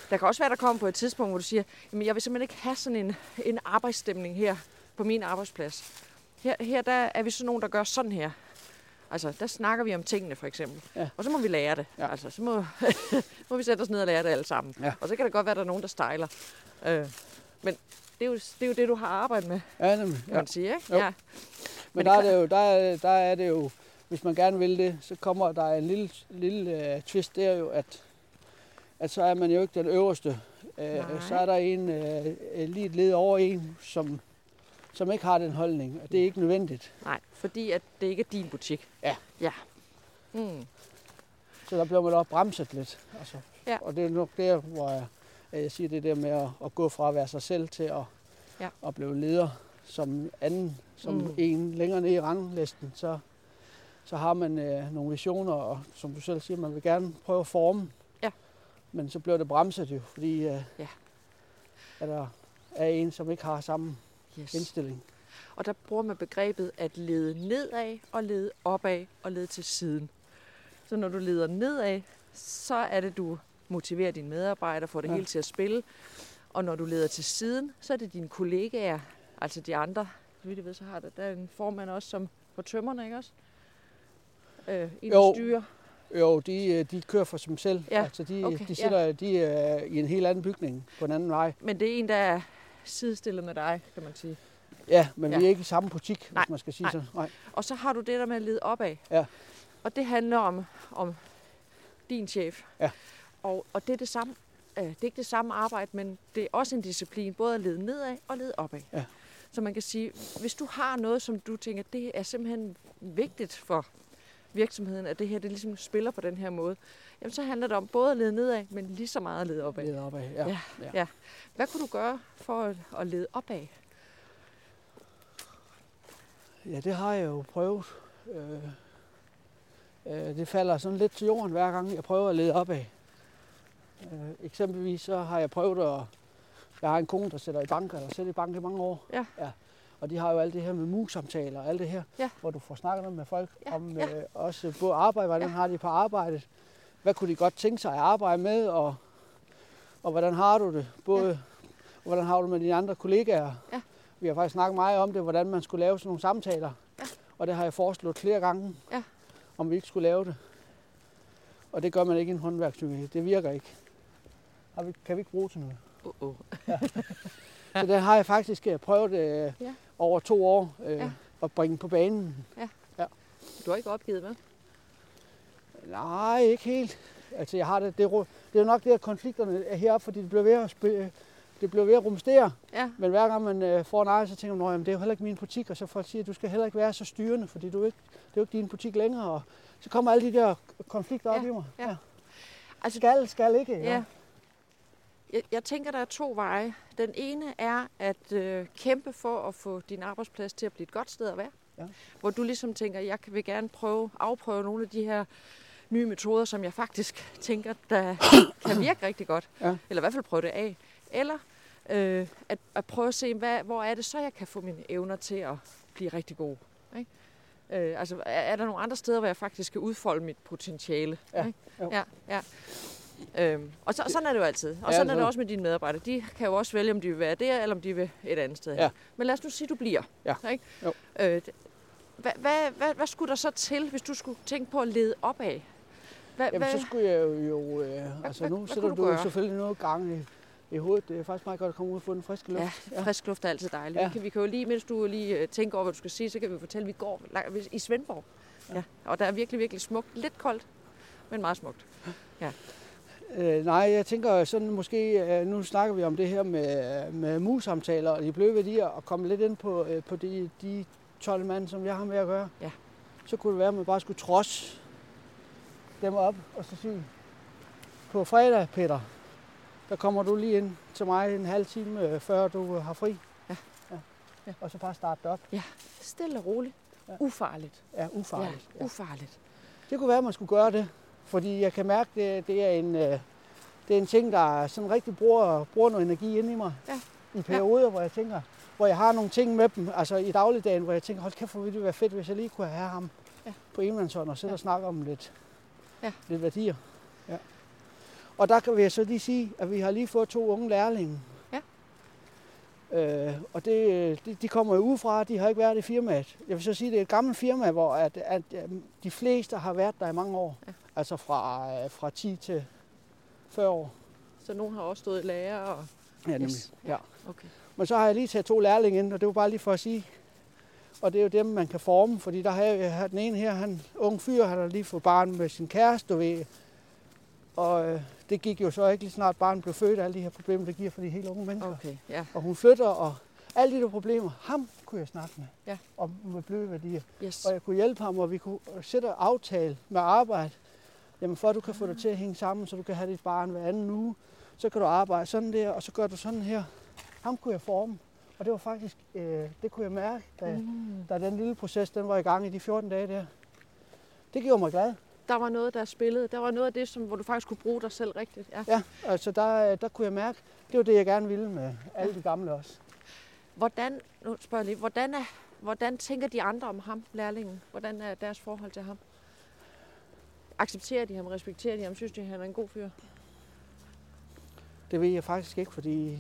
Der kan også være, der kommer på et tidspunkt, hvor du siger, Jamen, jeg vil simpelthen ikke have sådan en, en arbejdsstemning her på min arbejdsplads. Her, her der er vi sådan nogen, der gør sådan her. Altså, der snakker vi om tingene, for eksempel. Ja. Og så må vi lære det. Ja. Altså, så må, må vi sætte os ned og lære det alle sammen. Ja. Og så kan det godt være, at der er nogen, der stejler. Øh, men det er, jo, det er jo det, du har arbejdet med, Ja, nemlig. kan Ja. man sige, ikke? Jo. Ja. Men, Men der, er det jo, der, er, der er det jo, hvis man gerne vil det, så kommer der en lille, lille uh, twist der jo, at, at så er man jo ikke den øverste. Uh, Nej. så er der en uh, lige et led over en, som, som ikke har den holdning, og det er ikke nødvendigt. Nej, fordi at det ikke er din butik. Ja. Ja. Mm. Så der bliver man også bremset lidt. Altså. Ja. Og det er nok der, hvor jeg, at jeg siger det der med at, at gå fra at være sig selv til at, Ja. at blive leder som anden, som mm. en længere ned i ranglisten, så, så har man øh, nogle visioner, og som du selv siger, man vil gerne prøve at forme. Ja. Men så bliver det bremset jo, fordi øh, Ja. at der er en, som ikke har samme Yes. indstilling. Og der bruger man begrebet at lede nedad og lede opad og lede til siden. Så når du leder nedad, så er det, du motiverer dine medarbejdere, får det ja. Ja. hele til at spille. Og når du leder til siden, så er det dine kollegaer, altså de andre. Så vidt jeg ved, så har der, der er en formand også som på tømmerne, ikke også? Øh, en Jo. styrer. Jo, de, øh, de kører for sig selv. Ja, Altså, de, okay, ja. de sidder de er i en helt anden bygning på en anden vej. Men det er en, der er sidestillet med dig, kan man sige. Ja, men Ja. vi er ikke i samme butik, Nej, hvis man skal sige nej. sådan. Nej. Og så har du det der med at lede opad. Ja. Og det handler om, om din chef. Ja. Og, og det er det samme. Øh, det er ikke det samme arbejde, men det er også en disciplin, både at lede nedad og lede opad. Ja. Så man kan sige, hvis du har noget, som du tænker, det er simpelthen vigtigt for, virksomheden, at det her det ligesom spiller på den her måde, jamen så handler det om både at lede nedad, men lige så meget at lede opad. Lede opad, ja. Ja, ja. Hvad kunne du gøre for at, at lede opad? Ja, det har jeg jo prøvet. Øh, øh, det falder sådan lidt til jorden hver gang, jeg prøver at lede opad. Øh, eksempelvis så har jeg prøvet at... Jeg har en kone, der sætter i bank, eller sætter i bank i mange år. Ja. ja. Og de har jo alt det her med mus-samtaler og alt det her, Ja. hvor du får snakket med folk Ja, om ja. Øh, også både arbejde, hvordan Ja. har de på arbejdet, hvad kunne de godt tænke sig at arbejde med, og, og hvordan har du det, både, og hvordan har du det med dine andre kollegaer. Ja. Vi har faktisk snakket meget om det, hvordan man skulle lave sådan nogle samtaler. Ja. Og det har jeg foreslået flere gange, Ja. om vi ikke skulle lave det. Og det gør man ikke i en håndværkspsykiatri. Det virker ikke. Har vi, kan vi ikke bruge til noget? Uh-oh. Så det har jeg faktisk øh, prøvet øh, Ja. Over to år øh, Ja. at bringe på banen. Du har ikke opgivet, hvad? Nej, ikke helt. Altså, jeg har det, det, er, det er nok det, at konflikterne er heroppe, fordi det bliver ved at, spille, det bliver ved at rumstere. Ja, Men hver gang man øh, får nej, så tænker man, at det er jo heller ikke min butik, og så folk siger, at du skal heller ikke være så styrende, fordi du ikke, det er jo ikke din butik længere. Og så kommer alle de der konflikter op Ja, i mig. ja. Altså, Skal, skal ikke. Ja. Jeg, jeg tænker, der er to veje. Den ene er at øh, kæmpe for at få din arbejdsplads til at blive et godt sted at være. Ja. Hvor du ligesom tænker, jeg vil gerne prøve, afprøve nogle af de her nye metoder, som jeg faktisk tænker, der kan virke rigtig godt. Ja. Eller i hvert fald prøve det af. Eller øh, at, at prøve at se, hvad, hvor er det så, jeg kan få mine evner til at blive rigtig god. Ikke? Øh, altså, er, er der nogle andre steder, hvor jeg faktisk skal udfolde mit potentiale? Ja, Ikke? jo. ja, ja. Øhm, og så, sådan er det jo altid. Og Ja, sådan er det altid. også med dine medarbejdere. De kan jo også vælge, om de vil være der, eller om de vil et andet sted. Ja. Men lad os nu sige, at du bliver. Ja. Ikke? Jo. Øh, hvad, hvad, hvad, hvad skulle der så til, hvis du skulle tænke på at lede opad? Hvad, Jamen, så skulle jeg jo... øh, altså, hvad- nu hvad sætter kunne du du, jo selvfølgelig noget gang i, i hovedet. Det er faktisk meget godt at komme ud og få den friske luft. Ja, frisk luft er altid dejligt. Ja. Ja. Vi, kan, vi kan jo lige, mens du lige øh, tænker over, hvad du skal sige, så kan vi fortælle, at vi går i Svendborg. Ja. ja. Og der er virkelig, virkelig smukt. Lidt koldt, men meget smukt. Øh, nej, jeg tænker sådan måske, øh, nu snakker vi om det her med, med mus-samtaler og de bløde værdier, og komme lidt ind på, øh, på de, de 12 mand, som jeg har med at gøre. Ja. Så kunne det være, at man bare skulle trods dem op og så sige, på fredag, Peter, der kommer du lige ind til mig en halv time, øh, før du har fri. Ja. ja. Ja. Og så bare starte det op. Stille og roligt. Ja. Ufarligt. Ja, ufarligt. Ja, ufarligt. Det kunne være, at man skulle gøre det, fordi jeg kan mærke, det, det er en, øh, det er en ting, der sådan rigtig bruger, bruger noget energi ind i mig. Ja. I perioder, hvor jeg tænker, hvor jeg har nogle ting med dem, altså i dagligdagen, hvor jeg tænker, hold kæft, hvor ville det være fedt, hvis jeg lige kunne have ham Ja. på enmandshånd og sidde Ja. og snakke om lidt, Ja. lidt værdier. Ja. Og der kan vi så lige sige, at vi har lige fået to unge lærlinge. Øh, og det, de, de kommer jo udefra, de har ikke været i firmaet. Jeg vil så sige, at det er et gammelt firma, hvor at, at, at de fleste har været der i mange år. Ja. Altså fra, øh, fra 10 til 40 år. Så nogen har også stået lærer og... Ja, nemlig. Yes. Ja. Okay. Men så har jeg lige taget to lærlinge ind, og det var bare lige for at sige. Og det er jo dem, man kan forme, fordi der har jeg, den ene her, han ung fyr, han har lige fået barn med sin kæreste, du ved. Og øh, det gik jo så ikke lige snart barnet blev født, alle de her problemer, det giver for de helt unge mennesker. Okay, ja. Og hun flytter, og alle de der problemer, ham kunne jeg snakke med. Ja. Om med bløde værdier. Yes. Og jeg kunne hjælpe ham, og vi kunne sætte og aftale med arbejde. Jamen for at du kan få det til at hænge sammen, så du kan have dit barn hver anden uge, så kan du arbejde sådan der, og så gør du sådan her. Ham kunne jeg forme. Og det var faktisk, øh, det kunne jeg mærke, da, Mm. da den lille proces den var i gang i de 14 dage der. Det gjorde mig glad. Der var noget, der spillede. Der var noget af det, som, hvor du faktisk kunne bruge dig selv rigtigt. Ja. Ja, altså der, der kunne jeg mærke, det var det, jeg gerne ville med alle de gamle også. Hvordan, nu spørger jeg lige, hvordan, er, hvordan tænker de andre om ham, lærlingen? Hvordan er deres forhold til ham? Accepterer de ham, respekterer de ham, synes de, han er en god fyr? Det ved jeg faktisk ikke, fordi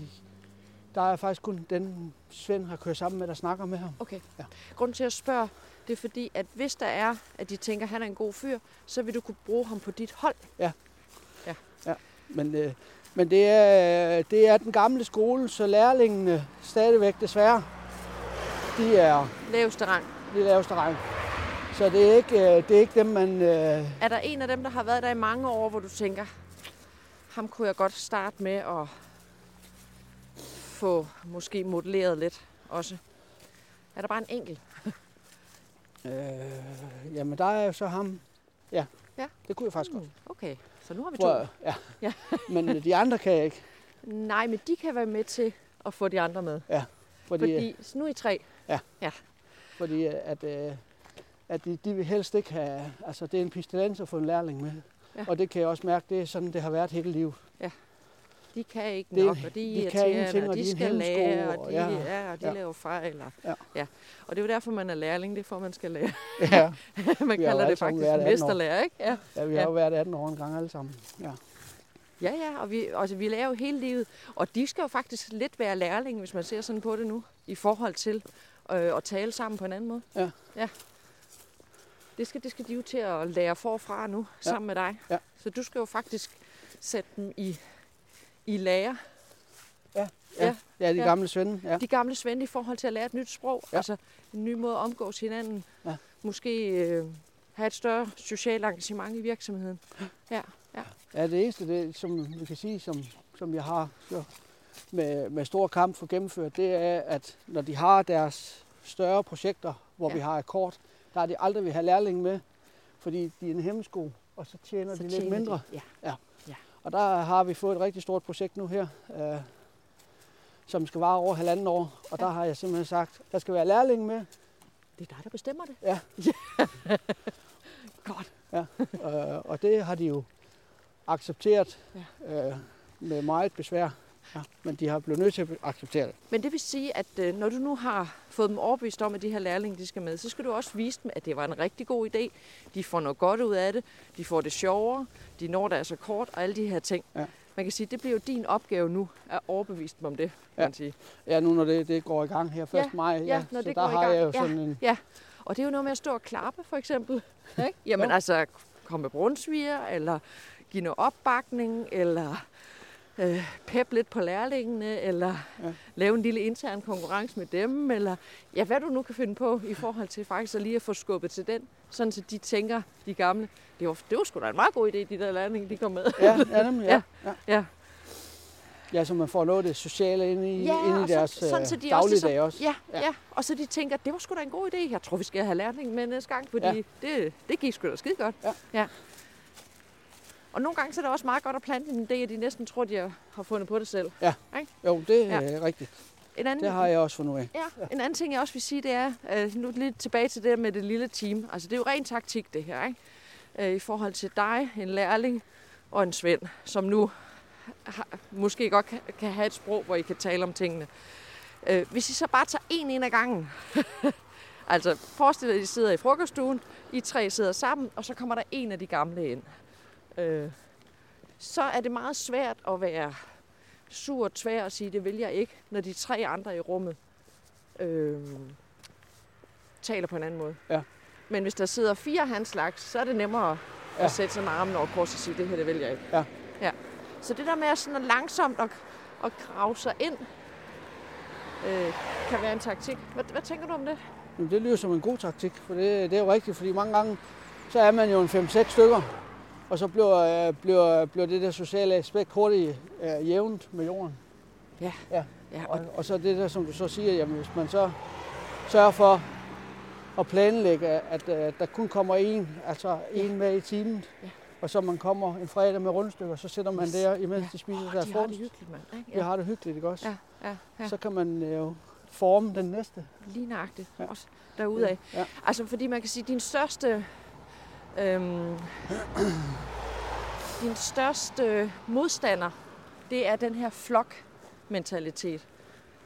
der er faktisk kun den Svend har kørt sammen med, der snakker med ham. Okay. Ja. Grunden til at spørge, det er fordi, at hvis der er, at de tænker, at han er en god fyr, så vil du kunne bruge ham på dit hold. Men, øh, men det, er, det er den gamle skole, så lærlingene stadigvæk desværre, de er Laveste rang. de laveste rang. Så det er ikke, øh, det er ikke dem, man... Øh, Er der en af dem, der har været der i mange år, hvor du tænker, ham kunne jeg godt starte med at få måske modelleret lidt også? Er der bare en enkelt? Øh, jamen, der er jo så ham. Ja, Ja. det kunne jeg faktisk godt. Mm, Okay, så nu har vi to. Jeg. Ja. Ja. Men de andre kan jeg ikke. Nej, men de kan være med til at få de andre med. Fordi, fordi, Fordi så nu er I tre. fordi at, øh, at de, de vil helst ikke have... Altså, det er en pestilens at få en lærling med. Ja. Ja. Og det kan jeg også mærke, det er sådan, det har været hele livet. De kan ikke Det- nok, og de, de er irriterende, og de, skal lære, og de, ja. ja, og de Ja. laver fejl. Og, Ja. ja. og det er jo derfor, man er lærling. Det er for, man skal lære. Ja, man kalder det faktisk været 18 år. mesterlærer, ikke? Ja. ja vi Ja. har jo været 18 år en gang alle sammen. Ja. Ja, ja, og vi, altså, vi lærer jo hele livet. Og de skal jo faktisk lidt være lærlinge, hvis man ser sådan på det nu, i forhold til øh, at tale sammen på en anden måde. Ja. ja. Det skal, det skal de jo til at lære forfra nu, Ja. sammen med dig. Ja. Så du skal jo faktisk sætte dem i, i lære. Ja, Ja. ja de Ja. gamle svende. Ja. De gamle svende i forhold til at lære et nyt sprog. Ja. Altså en ny måde at omgås hinanden. Ja. Måske øh, have et større socialt engagement i virksomheden. Ja, ja. Ja, det eneste, det, som vi kan sige, som, som jeg har så med, med stor kamp for gennemført, det er, at når de har deres større projekter, hvor Ja. ja. vi har akkord, der er de aldrig vil have lærling med, fordi de er en hemmesko, og så tjener Så de lidt tjener mindre. De. Ja. Og der har vi fået et rigtig stort projekt nu her, øh, som skal vare over halvanden år, og Ja. der har jeg simpelthen sagt, der skal være lærling med, Det er dig, der bestemmer det. Ja. Godt. øh, og det har de jo accepteret øh, med meget besvær. Ja, men de har blevet nødt til at acceptere det. Men det vil sige, at øh, når du nu har fået dem overbevist om, at de her lærlinge de skal med, så skal du også vise dem, at det var en rigtig god idé. De får noget godt ud af det. De får det sjovere. De når deres så kort og alle de her ting. Ja. Man kan sige, at det bliver jo din opgave nu at overbevise dem om det, kan Ja. man sige. Ja, nu når det, det går i gang her 1. Ja, maj, ja, når så det der går i har gang. jeg jo Ja. sådan en... Og det er jo noget med at stå og klappe, for eksempel. Ikke? Jamen Jo. altså, komme med brunsviger, eller give noget opbakning, eller øh, pep lidt på lærlingene, eller ja. Lave en lille intern konkurrence med dem, eller ja, hvad du nu kan finde på i forhold til faktisk at lige at få skubbet til den, sådan så de tænker, de gamle, det var, det var sgu da en meget god idé, de der lærlinge, de kom med. Ja, ja, nemlig, ja. ja. Ja. Ja, så man får noget af det sociale ind i, Ja, ind og i så- deres sådan, øh, så de også dagligdag ligesom- også. Ja, ja. Ja. og så de tænker, det var sgu da en god idé. Jeg tror, vi skal have lærlingen med næste gang, fordi. Ja. det, det gik sgu da skide godt. Ja. ja. Og nogle gange så er det også meget godt at plante en idé, at de næsten tror, de har- fundet på det selv. Jo, det Ja. er rigtigt. En anden, Det har jeg også fundet ud af. Ja, en anden ting, jeg også vil sige, det er, øh, nu lidt tilbage til det der med det lille team. Altså, det er jo ren taktik, det her, ikke? Øh, I forhold til dig, en lærling og en svend, som nu har, måske godt kan, kan have et sprog, hvor I kan tale om tingene. Øh, hvis I så bare tager en ind ad gangen, altså forestil dig, at I sidder i frokoststuen, I tre sidder sammen, og så kommer der en af de gamle ind. Øh, så er det meget svært at være sur og tvær og sige, det vil jeg ikke, når de tre andre i rummet øh, taler på en anden måde. Ja. Men hvis der sidder fire af hans slags, så er det nemmere ja. At sætte sig med armen over kors og sige, det her det vil jeg ikke. Ja. ja. Så det der med at, sådan langsomt at, at grave sig ind, øh, kan være en taktik. Hvad, hvad tænker du om det? Jamen, det lyder som en god taktik, for det, det er jo rigtigt, fordi mange gange, så er man jo en 5-6 stykker, og så bliver, øh, bliver, bliver det der sociale aspekt hurtigt øh, jævnt med jorden. Ja, og, Og, og så det der, som du så siger, jamen, hvis man så sørger for at planlægge, at, at der kun kommer en, altså en med i timen, Ja. og så man kommer en fredag med rundstykker, så sætter man Yes. der, imens Ja. de spiser Åh, deres de har det frokost. hyggeligt, mand. Ikke? De har det hyggeligt, ikke også? ja, ja, ja. Så kan man øh, jo forme den næste. Lige nøjagtigt. Ja. Ja. Også derudaf. Ja. Altså, fordi man kan sige, din største... Øhm, din største modstander, det er den her flok-mentalitet.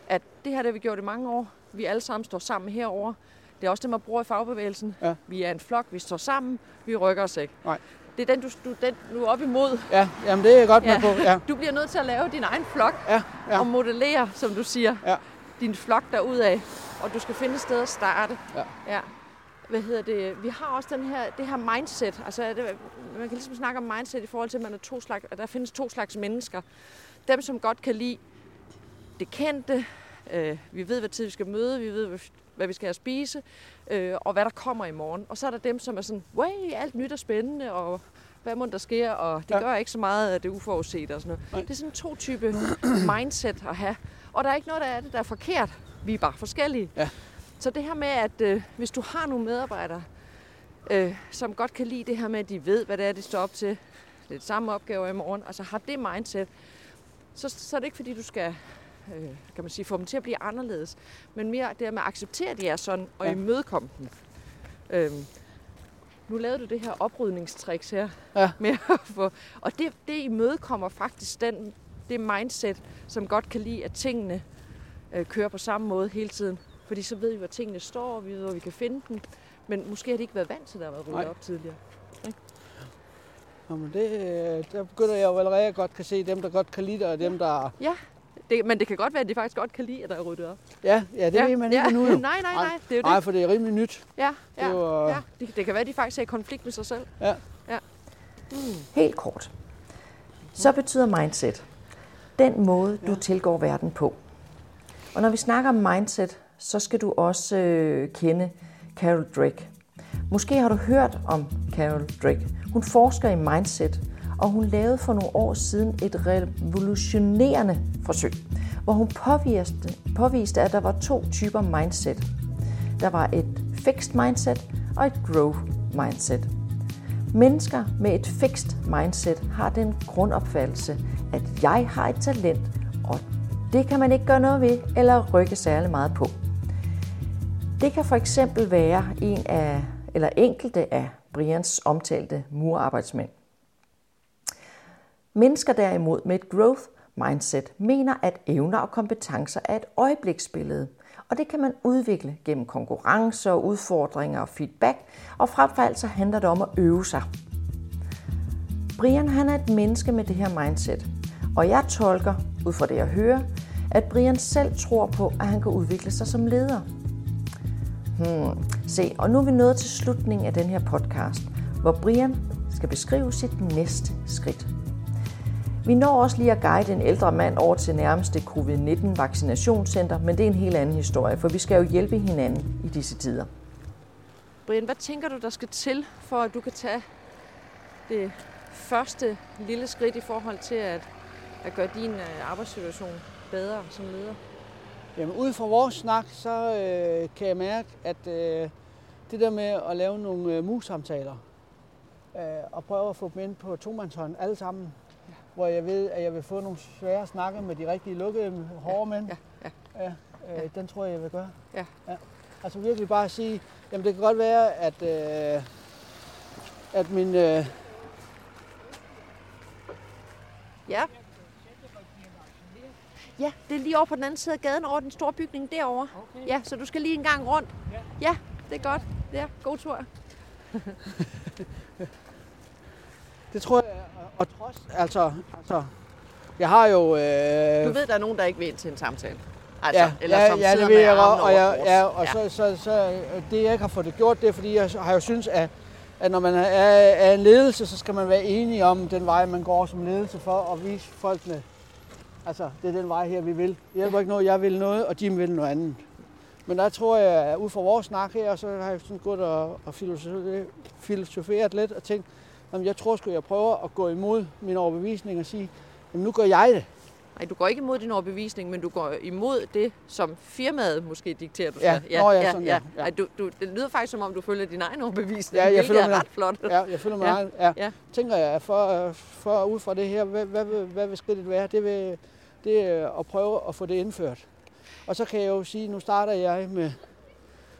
At det her det har vi gjort i mange år. Vi alle sammen står sammen herover. Det er også det, man bruger i fagbevægelsen. Ja. Vi er en flok, vi står sammen, vi rykker os ikke. Nej. Det er den, du, du, den, du er op imod. Ja, jamen det er jeg godt Ja. med på. Ja, Du bliver nødt til at lave din egen flok ja, ja. og modellere, som du siger, Ja. din flok derudad. Og du skal finde et sted at starte. Ja. ja. Hvad hedder det? Vi har også den her, det her mindset. Altså, det, man kan ligesom snakke om mindset i forhold til, at man er to slags, at der findes to slags mennesker. Dem, som godt kan lide det kendte. Øh, vi ved, hvad tid vi skal møde. Vi ved, hvad, vi skal have at spise. Øh, og hvad der kommer i morgen. Og så er der dem, som er sådan, way, alt nyt og spændende. Og hvad må der sker, og det Ja. gør ikke så meget af det uforudsete og sådan noget. Nej. Det er sådan to type mindset at have. Og der er ikke noget der er det, der er forkert. Vi er bare forskellige. Ja. Så det her med, at øh, hvis du har nogle medarbejdere, øh, som godt kan lide det her med, at de ved, hvad det er, de står op til, det er samme opgaver i morgen, altså har det mindset, så, så er det ikke fordi, du skal øh, kan man sige, få dem til at blive anderledes, men mere det med at acceptere, at de er sådan, og ja. imødekomme dem. Øhm, nu lavede du det her oprydningstricks her. Ja. Med at få, og det, det imødekommer faktisk den, det mindset, som godt kan lide, at tingene øh, kører på samme måde hele tiden. Fordi så ved vi, hvor tingene står, og vi ved, hvor vi kan finde dem. Men måske har de ikke været vant til, at der har været ryddet op tidligere. Jamen det, øh, der begynder jeg jo allerede at godt kan se dem, der godt kan lide det, og dem, der... Ja, det, men det kan godt være, at de faktisk godt kan lide, at der er ryddet op. Ja, ja det ja, ved man ikke ja. nu jo. nej, nej, nej. Det er jo nej, det. for det er rimelig nyt. Ja, ja, det, var... ja. Det, det kan være, at de faktisk er i konflikt med sig selv. Ja. ja. Mm. Helt kort. Så betyder mindset den måde, du ja. tilgår verden på. Og når vi snakker om mindset, så skal du også øh, kende Carol Drake. Måske har du hørt om Carol Drake. Hun forsker i mindset, og hun lavede for nogle år siden et revolutionerende forsøg, hvor hun påviste, påviste, at der var to typer mindset. Der var et fixed mindset og et growth mindset. Mennesker med et fixed mindset har den grundopfattelse, at jeg har et talent, og det kan man ikke gøre noget ved eller rykke særlig meget på. Det kan for eksempel være en af, eller enkelte af Brians omtalte murarbejdsmænd. Mennesker derimod med et growth mindset mener, at evner og kompetencer er et øjebliksbillede, og det kan man udvikle gennem konkurrencer, udfordringer og feedback, og frem for alt så handler det om at øve sig. Brian han er et menneske med det her mindset, og jeg tolker, ud fra det jeg hører, at Brian selv tror på, at han kan udvikle sig som leder. Hmm. Se, og nu er vi nået til slutningen af den her podcast, hvor Brian skal beskrive sit næste skridt. Vi når også lige at guide en ældre mand over til nærmeste covid-19 vaccinationscenter, men det er en helt anden historie, for vi skal jo hjælpe hinanden i disse tider. Brian, hvad tænker du, der skal til, for at du kan tage det første lille skridt i forhold til at, at gøre din øh, arbejdssituation bedre som leder? Jamen, ud fra vores snak, så øh, kan jeg mærke, at øh, det der med at lave nogle øh, mus-samtaler, øh, og prøve at få dem ind på tomandshånd alle sammen, ja. hvor jeg ved, at jeg vil få nogle svære snakke med de rigtige lukkede, hårde mænd, ja. Ja. Ja, øh, ja. den tror jeg, jeg vil gøre. Ja. Ja. Altså virkelig bare at sige, jamen det kan godt være, at, øh, at min... Øh, ja. Ja, det er lige over på den anden side af gaden, over den store bygning derovre. Okay. Ja, så du skal lige en gang rundt. Ja, ja det er godt. Ja, god tur. det tror jeg, og trods, altså, altså jeg har jo... Øh... Du ved, der er nogen, der ikke vil ind til en samtale. Altså, ja, eller ja, som ja, det ved jeg godt, og, jeg, ja, og ja. Så, så, så, det jeg ikke har fået det gjort, det er, fordi jeg har jo synes, at, at når man er, er en ledelse, så skal man være enige om den vej, man går som ledelse for at vise folkene, altså det er den vej her, vi vil. Det hjælper ikke noget, jeg vil noget, og de vil noget andet. Men der tror jeg, at ud fra vores snak her, så har jeg sådan gået og, og filosoferet lidt og tænkt, at jeg tror sgu, jeg prøver at gå imod min overbevisning og sige, at nu gør jeg det. Nej, du går ikke imod din overbevisning, men du går imod det, som firmaet måske dikterer, du ja. skal. Ja, Nå, ja, sådan, ja. ja. Ej, du, du, det lyder faktisk, som om du følger din egen overbevisning, ja, jeg føler er ret flot. Ja, jeg føler mig ja. Egen, ja. ja. Tænker jeg, for, for ud fra det her, hvad, hvad, hvad, hvad vil skridtet være? Det, vil, det er at prøve at få det indført. Og så kan jeg jo sige, nu starter jeg med,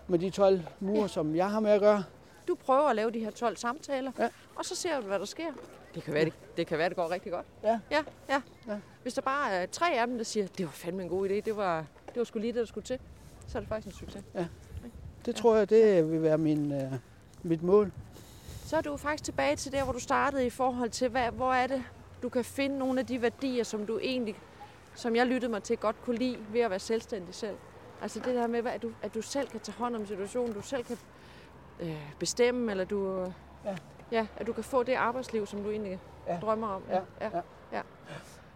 med de 12 mure, ja. som jeg har med at gøre. Du prøver at lave de her 12 samtaler, ja. og så ser du, hvad der sker. Det kan være, det, det, kan være, det går rigtig godt. Ja. Ja, ja. ja. Hvis der bare er tre af dem, der siger, det var fandme en god idé, det var, det var sgu lige det, der skulle til, så er det faktisk en succes. Ja. Det tror jeg, det vil være min, uh, mit mål. Så er du faktisk tilbage til der, hvor du startede i forhold til, hvad, hvor er det, du kan finde nogle af de værdier, som du egentlig, som jeg lyttede mig til, godt kunne lide ved at være selvstændig selv. Altså det der med, at du, at du selv kan tage hånd om situationen, du selv kan øh, bestemme, eller du, ja. Ja, at du kan få det arbejdsliv, som du egentlig ja. drømmer om. Ja. Ja. Ja. ja.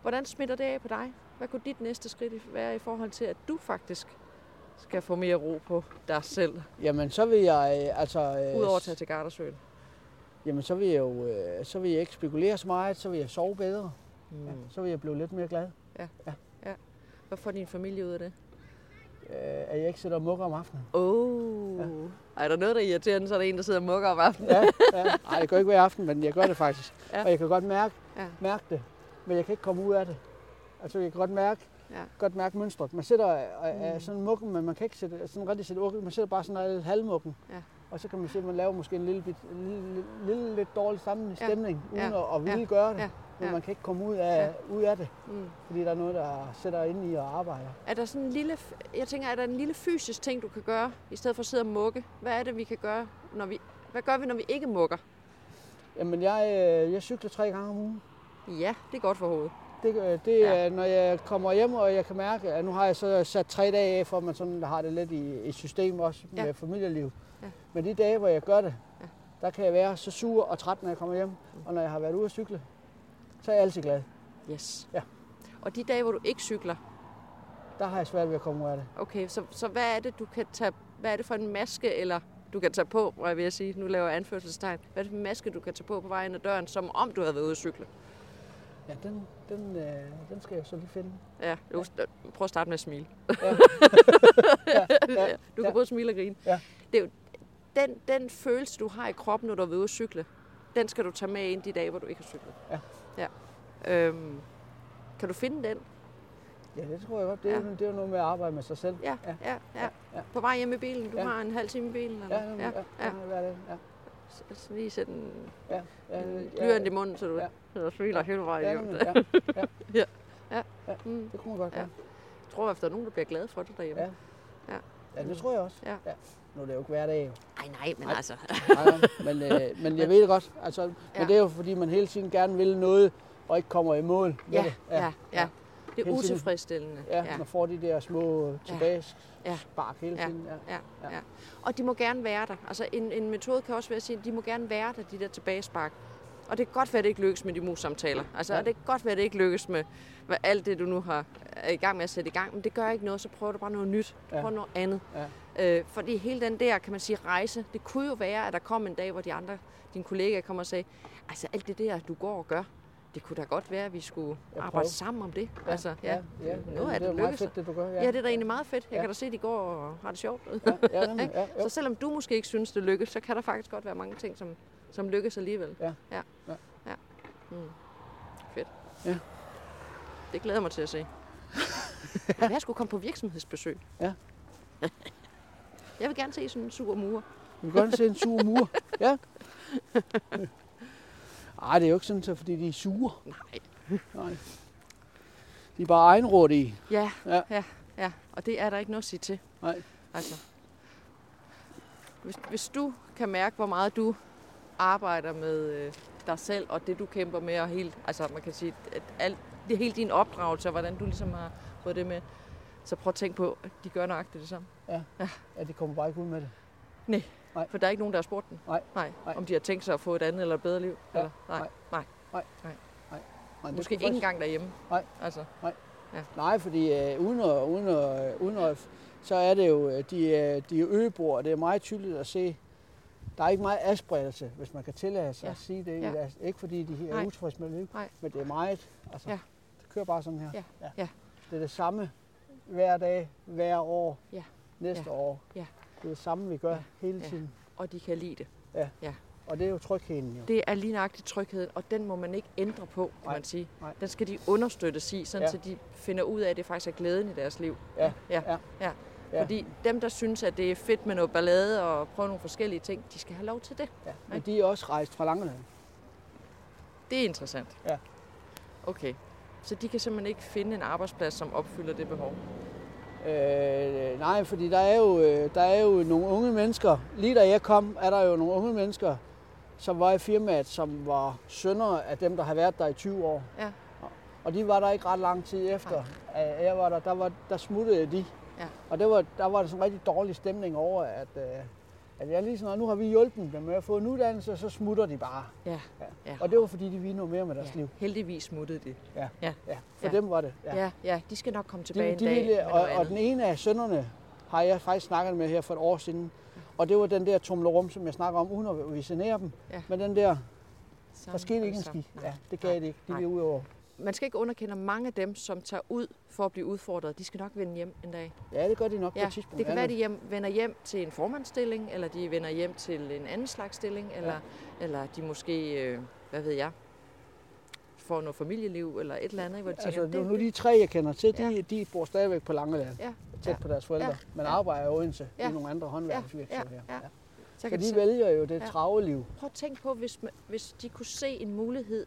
Hvordan smitter det af på dig? Hvad kunne dit næste skridt være i forhold til, at du faktisk skal få mere ro på dig selv? Jamen, så vil jeg øh, altså... Øh, Udover at tage til Gardersøen. Jamen, så vil jeg jo øh, så vil jeg ikke spekulere så meget, så vil jeg sove bedre. Mm. Ja, så vil jeg blive lidt mere glad. Ja. ja. ja. Hvad får din familie ud af det? øh, at jeg ikke sidder og mukker om aftenen. Oh. Ja. Er der noget, der er irriterende, så er der en, der sidder og mukker om aftenen? Ja, ja. Ej, det gør ikke hver aften, men jeg gør det faktisk. Ja. Og jeg kan godt mærke, Ja. mærke det, men jeg kan ikke komme ud af det. Altså, jeg kan godt mærke, Ja. godt mærke mønstret. Man sidder og er sådan mukken, men man kan ikke sætte, sådan rigtig sætte urkel. Man sidder bare sådan lidt halvmukken. Ja. Og så kan man se, at man laver måske en lille, bit, en lille, lille, lidt dårlig sammen Ja. stemning, uden Ja. at, at ville Ja. gøre det. Ja. Men Ja. man kan ikke komme ud af, ud af det, Mm. fordi der er noget, der sætter ind i og arbejder. Er der sådan en lille, jeg tænker, er der en lille fysisk ting, du kan gøre, i stedet for at sidde og mukke? Hvad er det, vi kan gøre, når vi, hvad gør vi, når vi ikke mukker? Jamen, jeg, øh, jeg cykler tre gange om ugen. Ja, det er godt for hovedet. Det, øh, det Ja. er, når jeg kommer hjem, og jeg kan mærke, at nu har jeg så sat tre dage af, for at man sådan har det lidt i, i system også med Ja. familieliv. Ja. Men de dage, hvor jeg gør det, Ja. der kan jeg være så sur og træt, når jeg kommer hjem. Og når jeg har været ude at cykle, så er jeg altid glad. Yes. Ja. Og de dage, hvor du ikke cykler, Der har jeg svært ved at komme ud af det. okay, så, så hvad er det, du kan tage, hvad er det for en maske, eller du kan tage på, hvor jeg vil sige, nu laver jeg anførselstegn. Hvad er det for en maske, du kan tage på på vejen af døren, som om du havde været ude at cykle? Ja, den, den, øh, den skal jeg så lige finde. Ja, du, prøv at starte med at smile. Ja. ja, ja, Du kan ja. både smile og grine. Ja. Det jo, den, den følelse, du har i kroppen, når du er ude at cykle, den skal du tage med ind de dage, hvor du ikke har cyklet. Ja. ja. Øhm, kan du finde den? ja, det tror jeg godt. Det er, Ja. jo, det er jo noget med at arbejde med sig selv. Ja, ja, ja. ja. ja. På vej hjem i bilen. Du Ja. har en halv time i bilen. Eller? Ja, ja, ja, ja, ja. ja. ja. Så, lige sætte en ja, ja, en ja, blyant i munden, så du Ja. ja. smiler hele vejen ja, hjem. nemlig, ja, ja. Ja. ja. Mm. Det kunne man godt Ja. Jeg tror, at der er nogen, der bliver glade for det derhjemme. Ja. Ja, det tror jeg også. Ja. Nu er det jo ikke hver dag, jo. Ej, nej, men Nej. altså. Nej, nej, men, øh, men jeg ved det godt. Altså, men Ja. det er jo fordi, man hele tiden gerne vil noget, og ikke kommer i mål med Ja, det. ja, ja. Det er Hele utilfredsstillende. Ja, man får de der små tilbage Ja. spark hele Ja. tiden. Ja. Ja, Ja. ja. Og de må gerne være der. Altså en, en metode kan også være at sige, at de må gerne være der, de der tilbagespark. Og det kan godt være, at det ikke lykkes med de mus-samtaler. Altså, Ja. og det kan godt være, at det ikke lykkes med hvad, alt det, du nu har, er i gang med at sætte i gang. Men det gør ikke noget, så prøver du bare noget nyt. Ja. Prøv noget andet. Ja. Øh, fordi hele den der, kan man sige, rejse, det kunne jo være, at der kom en dag, hvor de andre, dine kollegaer kommer og sagde, altså alt det der, du går og gør, det kunne da godt være, at vi skulle Ja, arbejde sammen om det. Ja, altså, ja, ja. Noget af det er det lykkes. fedt, det du gør. Ja, det er da egentlig meget fedt. Jeg Ja. kan da se, at de går og har det sjovt. Ja, ja, ja, jo. Så selvom du måske ikke synes, det lykkes, så kan der faktisk godt være mange ting, som, som lykkes alligevel. Ja. Ja. Ja. ja. Mm. Fedt. Ja. Det glæder jeg mig til at se. jeg skulle komme på virksomhedsbesøg. Ja. Jeg vil gerne se sådan en sur mur. Vi kan godt se en sur mur. Ja. Ej, det er jo ikke sådan, så fordi de er sure. Nej. Nej. De er bare egenrådige. Ja, Ja. ja, ja. Og det er der ikke noget at sige til. Nej. Altså. Hvis, hvis du kan mærke, hvor meget du arbejder med øh, dig selv, og det du kæmper med, og helt, altså man kan sige, at alt, det er hele din opdragelse, og hvordan du ligesom har fået det med, så prøv at tænke på, at de gør nøjagtigt det samme. Ja, de kommer bare ikke ud med det. For der er ikke nogen, der har spurgt dem. Nej. Nej. Nej. Om de har tænkt sig at få et andet eller et bedre liv. Ja. Eller? Nej. Nej. Nej. Nej, det Måske skulle ikke faktisk- engang derhjemme. Nej. Altså. Nej, fordi øh, uden, at, uden, at, uden at, så er det jo, øh, de, er- de er øboer, det er meget tydeligt at se, der er ikke meget adspredelse, hvis man kan tillade sig Ja. at sige det. Ja. deres- Ikke fordi de er Nej. utilfredse med liv, Nej. men det er meget. Altså, Ja. Det kører bare sådan her. Ja. Ja. Det er det samme hver dag, hver år, Ja. næste Ja. år. Ja. Det er det samme, vi gør Ja. hele Ja. tiden. Og de kan lide det. Og det er jo trygheden jo. Det er lige nøjagtigt trygheden, og den må man ikke ændre på, kan Nej, man sige. nej. Den skal de understøttes i, sådan Ja. så de finder ud af, at det faktisk er glæden i deres liv. Ja, ja, ja, ja. ja. Fordi dem, der synes, at det er fedt med noget ballade og prøve nogle forskellige ting, de skal have lov til det. Ja. Men de er også rejst fra Langeland. Det er interessant. Ja. Okay. Så de kan simpelthen ikke finde en arbejdsplads, som opfylder det behov. Øh, nej, fordi der er, jo, øh, der er jo nogle unge mennesker. Lige da jeg kom, er der jo nogle unge mennesker, som var i firmaet, som var sønner af dem, der har været der i 20 år. Ja. Og de var der ikke ret lang tid efter, at jeg var der. Der, var, der smuttede de. Ja. Og det var, der var der sådan en rigtig dårlig stemning over, at, øh, at jeg lige sådan, nu har vi hjulpet dem med at få en uddannelse, og så smutter de bare. Ja. Ja. Ja. Og det var fordi, de ville noget mere med deres ja. liv. Heldigvis smuttede de. Ja. Ja. ja. For Ja. dem var det. Ja. ja, ja, de skal nok komme tilbage De, en de dag ville, og, og den ene af sønnerne har jeg faktisk snakket med her for et år siden. Og det var den der tumlerum, som jeg snakker om, uden at visionere dem. Ja. Men den der, der Sammen skete ikke en ski. Ja, det gav det ikke. De ville ud over. Man skal ikke underkende mange af dem, som tager ud for at blive udfordret. De skal nok vende hjem en dag. Ja, det gør de nok på Ja, et tidspunkt. det kan Ja, være, at de hjem, vender hjem til en formandsstilling, eller de vender hjem til en anden slags stilling, eller, eller de måske, øh, hvad ved jeg, får noget familieliv, eller et eller andet, hvor de tænker, Altså, nu, det, nu de tre, jeg kender til, de, Ja. de bor stadigvæk på Langeland, ja, tæt Ja. på deres forældre, Ja. men Ja. arbejder i Odense Ja. i nogle andre håndværksvirksomheder. Ja. Ja. Ja. så Så de de vælger jo det Ja. travle liv. Prøv at tænke på, hvis, hvis de kunne se en mulighed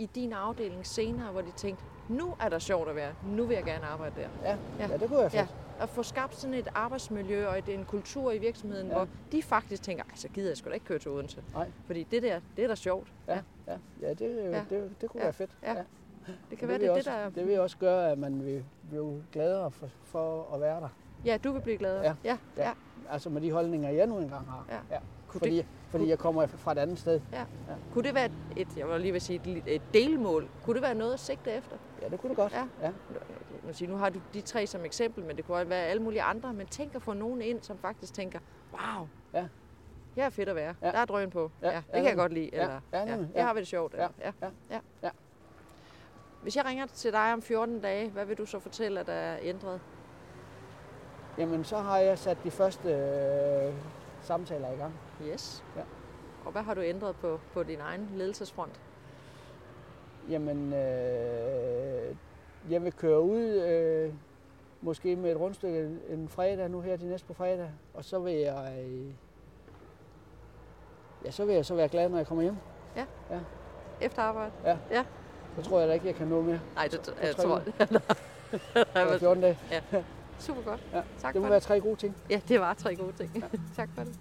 i din afdeling senere, hvor de tænkte, nu er der sjovt at være, nu vil jeg gerne arbejde der. Ja, Ja. ja. det kunne være Ja, fedt. at få skabt sådan et arbejdsmiljø og et, en kultur i virksomheden, Ja. ja. hvor de faktisk tænker, så gider jeg sgu da ikke køre til Odense. Nej. Fordi det der, det er da sjovt. Ja, ja. ja, det, Ja. det, det kunne Ja. være fedt. Ja. Det Og kan være, vil det det, også, der er... det vil også gøre, at man vil blive gladere for, for at være der. Ja, du vil blive gladere. Ja. ja. Ja. ja. Altså med de holdninger, jeg nu engang har. Ja. Ja. Kunne, Fordi, det, fordi jeg kommer fra et andet sted. kunne det være et, jeg var lige ved at sige, et, delmål? Kunne det være noget at sigte efter? Ja, det kunne det godt. Ja. ja. Nu, sige, nu har du de tre som eksempel, men det kunne også være alle mulige andre. Men tænk at få nogen ind, som faktisk tænker, wow, Ja. her er fedt at være. Ja. Der er drøn på. Ja, Ja, det ja, kan jeg godt lide. Ja, Eller, ja, ja, her Ja. har vi det sjovt. Ja, Eller, ja. ja, Ja. ja. Hvis jeg ringer til dig om 14 dage, hvad vil du så fortælle, at der er ændret? Jamen, så har jeg sat de første øh, samtaler i gang. Yes. Ja. Og hvad har du ændret på, på din egen ledelsesfront? Jamen, øh, jeg vil køre ud øh, måske med et rundstykke en fredag nu her de næste på fredag, og så vil jeg øh, ja, så vil jeg så være glad, når jeg kommer hjem. Efter arbejde? Så tror jeg da ikke, jeg kan nå mere. Nej, det, jeg tror... Eller 14 dage. Super godt. Ja, Tak Det må for være det. tre gode ting. Ja, det var tre gode ting. tak for det.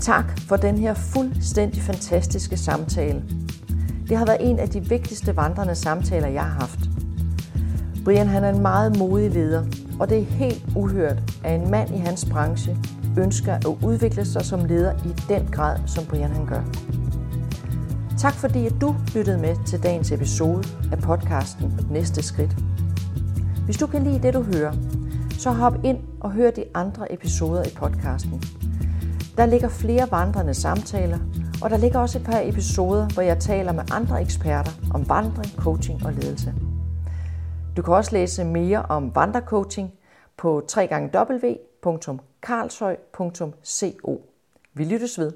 Tak for den her fuldstændig fantastiske samtale. Det har været en af de vigtigste vandrende samtaler, jeg har haft. Brian han er en meget modig leder, og det er helt uhørt, at en mand i hans branche ønsker at udvikle sig som leder i den grad, som Brian han gør. Tak fordi at du lyttede med til dagens episode af podcasten Næste Skridt. Hvis du kan lide det, du hører, så hop ind og hør de andre episoder i podcasten. Der ligger flere vandrende samtaler, og der ligger også et par episoder, hvor jeg taler med andre eksperter om vandring, coaching og ledelse. Du kan også læse mere om vandrecoaching på www.karlshøj.co. Vi lyttes ved.